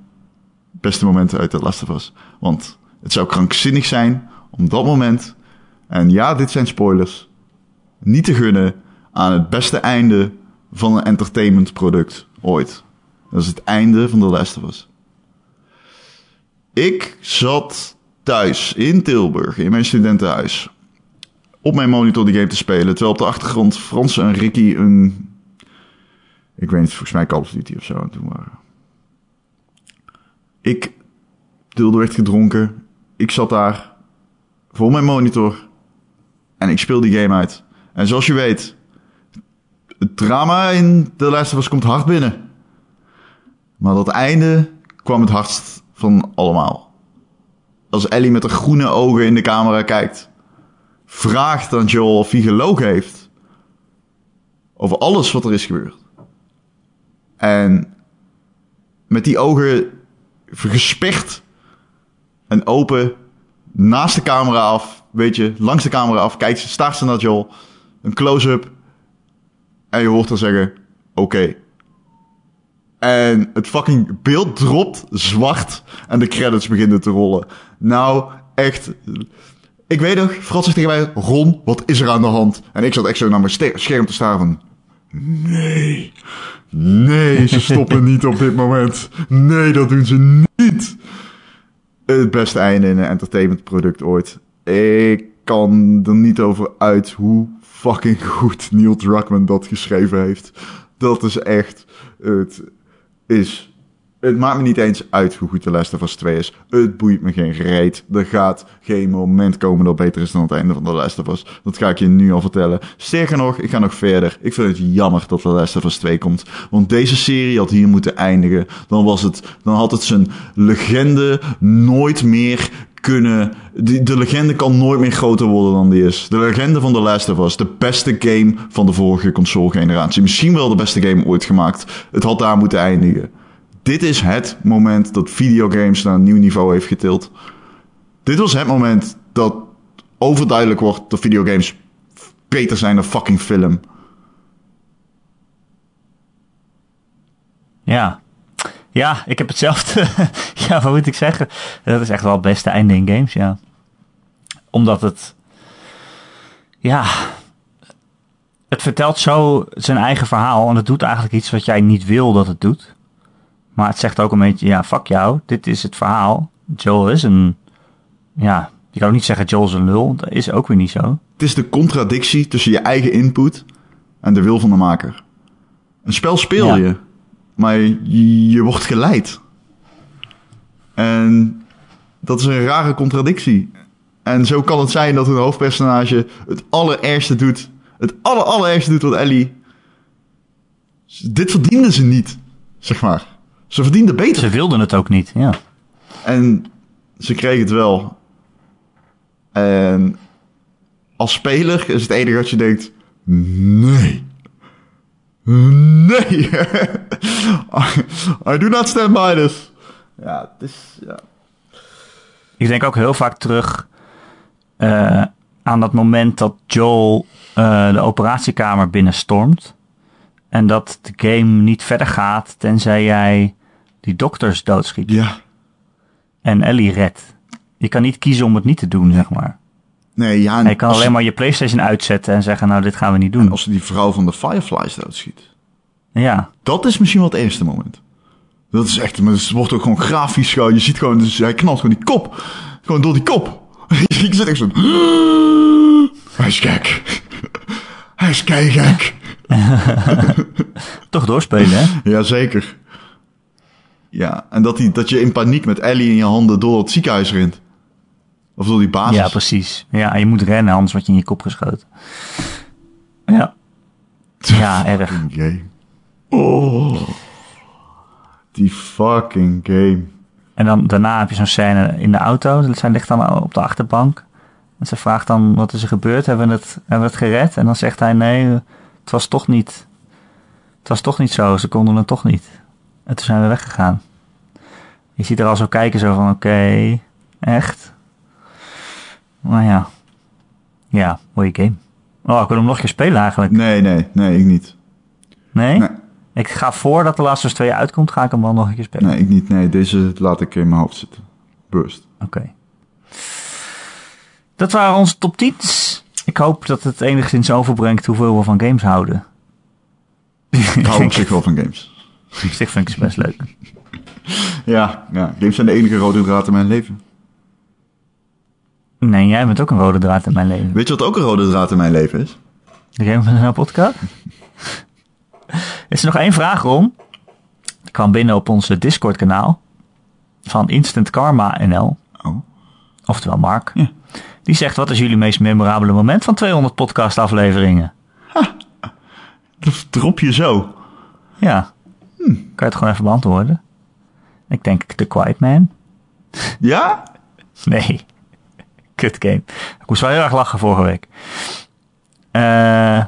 beste momenten uit The Last of Us. Want het zou krankzinnig zijn om dat moment... En ja, dit zijn spoilers. Niet te gunnen aan het beste einde van een entertainmentproduct ooit. Dat is het einde van The Last of Us. Ik zat thuis in Tilburg, in mijn studentenhuis, op mijn monitor die game te spelen, terwijl op de achtergrond Frans en Ricky een, ik weet niet, volgens mij Call of Duty of zo aan het doen waren. Ik, Tilde werd gedronken, ik zat daar voor mijn monitor en ik speel die game uit. En zoals je weet, het drama in The Last Us komt hard binnen. Maar dat einde kwam het hardst van allemaal. Als Ellie met haar groene ogen in de camera kijkt, vraagt aan Joel of hij gelogen heeft over alles wat er is gebeurd. En met die ogen gesperd en open naast de camera af, weet je, langs de camera af, kijkt ze, staart ze naar Joel, een close-up en je hoort haar zeggen, oké. En het fucking beeld dropt zwart en de credits beginnen te rollen. Nou, echt. Ik weet nog, Frans zegt tegen mij, Ron, wat is er aan de hand? En ik zat echt zo naar mijn scherm te staren van... Nee, nee, ze *laughs* stoppen niet op dit moment. Nee, dat doen ze niet. Het beste einde in een entertainmentproduct ooit. Ik kan er niet over uit hoe fucking goed Neil Druckmann dat geschreven heeft. Dat is echt... Het is... Het maakt me niet eens uit hoe goed de of Us 2 is. Het boeit me geen reet. Er gaat geen moment komen dat beter is dan het einde van de Last of Us. Dat ga ik je nu al vertellen. Sterker nog, ik ga nog verder. Ik vind het jammer dat de Last of Us 2 komt. Want deze serie had hier moeten eindigen. Dan, was het, dan had het zijn legende nooit meer kunnen... Die, de legende kan nooit meer groter worden dan die is. De legende van The Last of Us. De beste game van de vorige console generatie. Misschien wel de beste game ooit gemaakt. Het had daar moeten eindigen. Dit is het moment dat videogames naar een nieuw niveau heeft getild. Dit was het moment dat overduidelijk wordt dat videogames beter zijn dan fucking film. Ja. Ja, ik heb hetzelfde. *laughs* ja, wat moet ik zeggen? Dat is echt wel het beste einde in games, ja. Omdat het... Ja... Het vertelt zo zijn eigen verhaal en het doet eigenlijk iets wat jij niet wil dat het doet. Maar het zegt ook een beetje, ja, fuck jou, dit is het verhaal. Joel is een... Ja, je kan ook niet zeggen Joel is een lul, dat is ook weer niet zo. Het is de contradictie tussen je eigen input en de wil van de maker. Een spel speel Ja. je, maar je, je wordt geleid. En dat is een rare contradictie. En zo kan het zijn dat een hoofdpersonage het allerergste doet. Het aller, allerergste doet wat Ellie Dit verdienden ze niet, zeg maar. Ze verdienden beter. Ze wilden het ook niet, ja. En ze kregen het wel. En als speler is het enige wat je denkt: nee. Nee. I, *laughs* I do not stand by this. Ja, het is. Ja. Ik denk ook heel vaak terug eh, aan dat moment dat Joel eh, de operatiekamer binnenstormt. En dat de game niet verder gaat tenzij jij die dokters doodschiet. ja. En Ellie redt. Je kan niet kiezen om het niet te doen, zeg maar. Nee, ja. En je kan alleen maar je PlayStation uitzetten en zeggen: Nou, dit gaan we niet doen. als ze die vrouw van de Fireflies doodschiet. Ja, Dat is misschien wel het eerste moment. Dat is echt, maar het wordt ook gewoon grafisch gewoon. Je ziet gewoon, dus hij knalt gewoon die kop. Gewoon door die kop. *laughs* Je zit echt zo. *gasps* Hij is gek. *laughs* Hij is gek. *laughs* toch doorspelen, hè? Jazeker. Ja, en dat, die, dat je in paniek met Ellie in je handen door het ziekenhuis rent. Of door die basis. Ja, precies. Ja, je moet rennen, anders word je in je kop geschoten. Ja. *laughs* Ja, erg. Game. Oh. Die fucking game. En dan daarna heb je zo'n scène in de auto. Zij ligt dan op de achterbank. En ze vraagt dan wat is er gebeurd. Hebben we het, hebben we het gered? En dan zegt hij nee, het was toch niet. Het was toch niet zo. Ze konden het toch niet. En toen zijn we weggegaan. Je ziet er al zo kijken zo van oké, echt? Maar ja. Ja, mooie game. Oh, ik wil hem nog een keer spelen eigenlijk. Nee, nee, nee, ik niet. Nee? Nee. Ik ga voordat de laatste 2 uitkomt, ga ik hem wel nog een keer spelen. Nee, ik niet. Nee, deze laat ik in mijn hoofd zitten. Burst. Oké. Dat waren onze top 10's. Ik hoop dat het enigszins overbrengt hoeveel we van games houden. Ik hou op *laughs* zich wel van games. Op zich vind ik het best leuk. Ja, ja, games zijn de enige rode draad in mijn leven. Nee, jij bent ook een rode draad in mijn leven. Weet je wat ook een rode draad in mijn leven is? De Game van de podcast? is er nog één vraag, Ron? Die kwam binnen op onze Discord kanaal. Van Instant Karma NL. Oh. Oftewel Mark. Ja. Die zegt, wat is jullie meest memorabele moment van 200 podcast afleveringen? Dat drop je zo. Ja. Kan je het gewoon even beantwoorden? Ik denk The Quiet Man. Ja? Nee. Kut game. Ik moest wel heel erg lachen vorige week. Eh,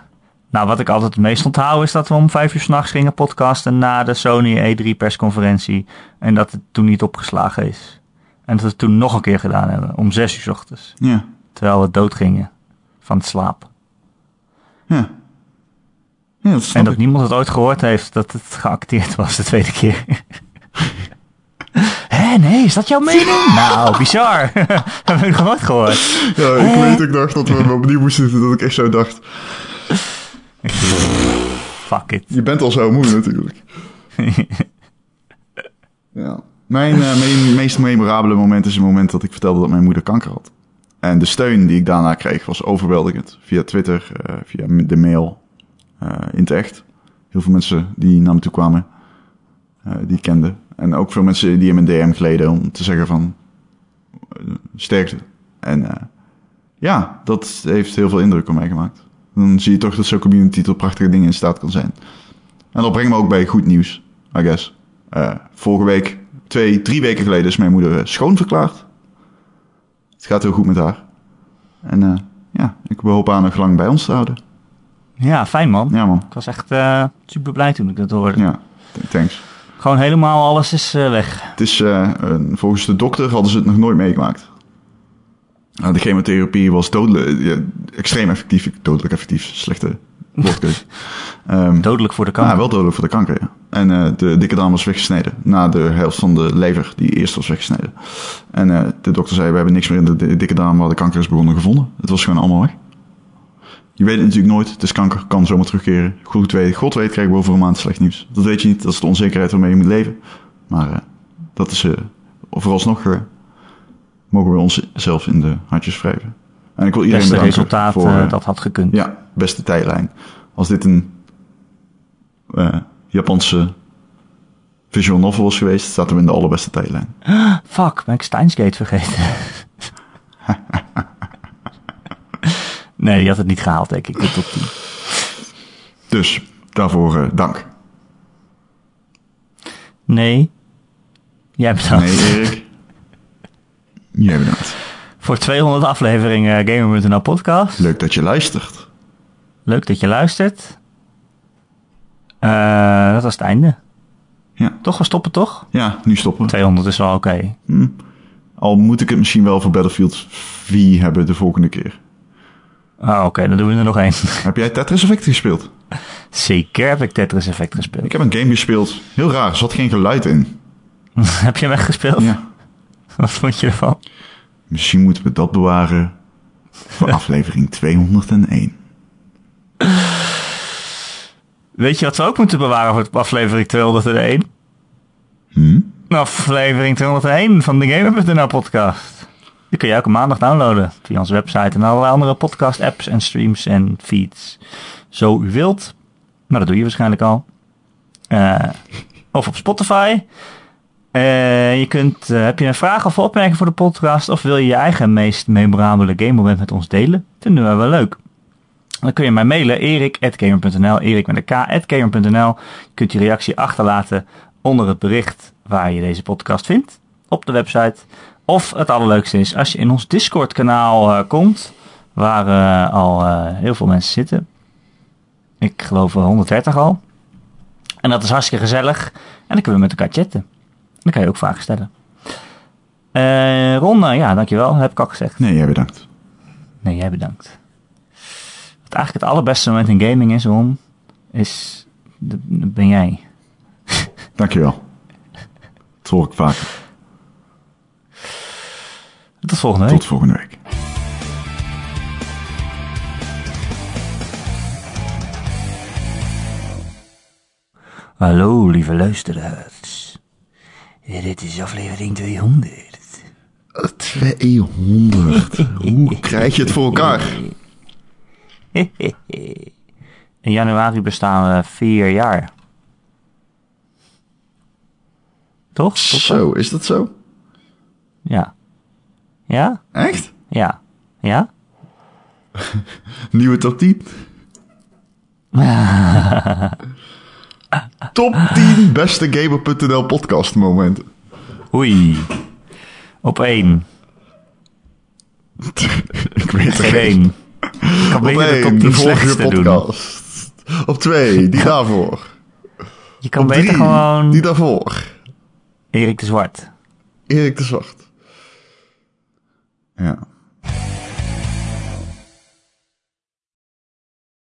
nou, wat ik altijd het meest onthoud is dat we om vijf uur s'nachts gingen podcasten na de Sony E3 persconferentie. En dat het toen niet opgeslagen is. En dat we het toen nog een keer gedaan hebben. Om zes uur 's ochtends. Ja. Terwijl we dood gingen van het slaap. Ja. Ja, dat snap En dat ik. niemand het ooit gehoord heeft dat het geacteerd was de tweede keer. Hé, nee, is dat jouw mening? *laughs* nou, bizar. Heb ik nog nooit gehoord. Ja, ik weet, ik dacht dat we opnieuw moesten zitten, dat ik echt zo dacht. Fuck it. Je bent al zo moe natuurlijk. *laughs* Ja. Mijn, eh, mijn meest memorabele moment is het moment dat ik vertelde dat mijn moeder kanker had. En de steun die ik daarna kreeg was overweldigend. Via Twitter, eh, via de mail, eh, in het echt. Heel veel mensen die naar me toe kwamen, eh, die ik kende. En ook veel mensen die in mijn DM gleden om te zeggen van eh, sterkte. En eh, ja, dat heeft heel veel indruk op mij gemaakt. Dan zie je toch dat zo'n community tot prachtige dingen in staat kan zijn. En dat brengt me ook bij goed nieuws, I guess. Eh, vorige week, twee, drie weken geleden is mijn moeder eh, schoon verklaard. Het gaat heel goed met haar. En ja, ik hoop haar nog lang bij ons te houden. Ja, fijn man. Ja man, Ik was echt super blij toen ik dat hoorde. ja, th- thanks. Gewoon helemaal alles is eh, weg. Het is, eh, volgens de dokter hadden ze het nog nooit meegemaakt. Nou, de chemotherapie was dodelijk, ja, extreem effectief. Dodelijk effectief, slechte woordkeuze. *laughs* Ehm, Dodelijk voor de Ja, kanker. wel dodelijk voor de kanker, ja. En eh, de dikke darm was weggesneden. Na de helft van de lever, die eerst was weggesneden. En eh, de dokter zei, we hebben niks meer in de di- dikke darm waar de kanker is begonnen gevonden. Het was gewoon allemaal weg. Je weet het natuurlijk nooit. Het is kanker, kan zomaar terugkeren. Goed weet, God weet krijgen we over een maand slecht nieuws. Dat weet je niet. Dat is de onzekerheid waarmee je moet leven. Maar eh, dat is, eh vooralsnog eh, mogen we onszelf in de hartjes wrijven. En ik wil iedereen Beste resultaat voor... dat had gekund. ja, beste tijdlijn. Als dit een Japanse visual novel was geweest, zaten we in de allerbeste tijdlijn. *gasps* Fuck, ben ik Steins Gate vergeten. *laughs* nee, die had het niet gehaald, denk ik. De top 10. Dus daarvoor eh, dank. Nee. Jij bedankt. Nee, Erik. Jij bedankt. Voor 200 afleveringen Gamer.nl podcast. Leuk dat je luistert. Leuk dat je luistert. Eh, dat was het einde. Ja. Toch, we stoppen toch? Ja, nu stoppen. 200 is wel oké. Hm. Al moet ik het misschien wel voor Battlefield 4 hebben de volgende keer. Ah, oké, dan doen we er nog één. *laughs* Heb jij Tetris Effect gespeeld? Zeker heb ik Tetris Effect gespeeld. Ik heb een game gespeeld. Heel raar, er zat geen geluid in. *laughs* heb je hem echt gespeeld? Ja. *laughs* Wat vond je ervan? Misschien moeten we dat bewaren voor aflevering 201. Weet je wat we ook moeten bewaren voor aflevering 201? Hm? Aflevering 201 van de Gamer.nl podcast. Die kun je elke maandag downloaden via onze website en allerlei andere podcast apps en streams en feeds. Zo u wilt. Maar dat doe je waarschijnlijk al. Eh, of op Spotify. Eh, je kunt, eh, heb je een vraag of opmerking voor de podcast of wil je je eigen meest memorabele gamemoment met ons delen? Vinden we wel leuk. Dan kun je mij mailen, erik.gamer.nl, erik met een k.gamer.nl. Je kunt je reactie achterlaten onder het bericht waar je deze podcast vindt op de website. Of het allerleukste is als je in ons Discord kanaal uh, komt, waar uh, al uh, heel veel mensen zitten. Ik geloof 130 al. En dat is hartstikke gezellig. En dan kunnen we met elkaar chatten. Dan kan je ook vragen stellen. Ron, ja, dankjewel. Heb ik al gezegd. Nee, jij bedankt. Nee, jij bedankt. Wat eigenlijk het allerbeste moment in gaming is, Ron, is... Dat ben jij. Dankjewel. *laughs* Dat hoor ik vaker. Tot volgende week. Tot volgende week. Hallo, lieve luisteraars. Dit is aflevering 200. 200. Hoe *laughs* krijg je het voor elkaar? *laughs* In januari bestaan we vier jaar. Toch? Tot Zo, is dat zo? Ja. Ja? Echt? Ja. Ja? *laughs* Nieuwe top 10? *laughs* top 10 beste Gamer.nl podcast momenten. Oei. Op één. *laughs* Ik weet Geen één. Ik kan Op beter de één, top de 10 vorige slechtste doen. podcast. Op twee, die daarvoor. Je kan Op beter drie, gewoon die daarvoor. Erik de Zwart. Erik de Zwart. Ja.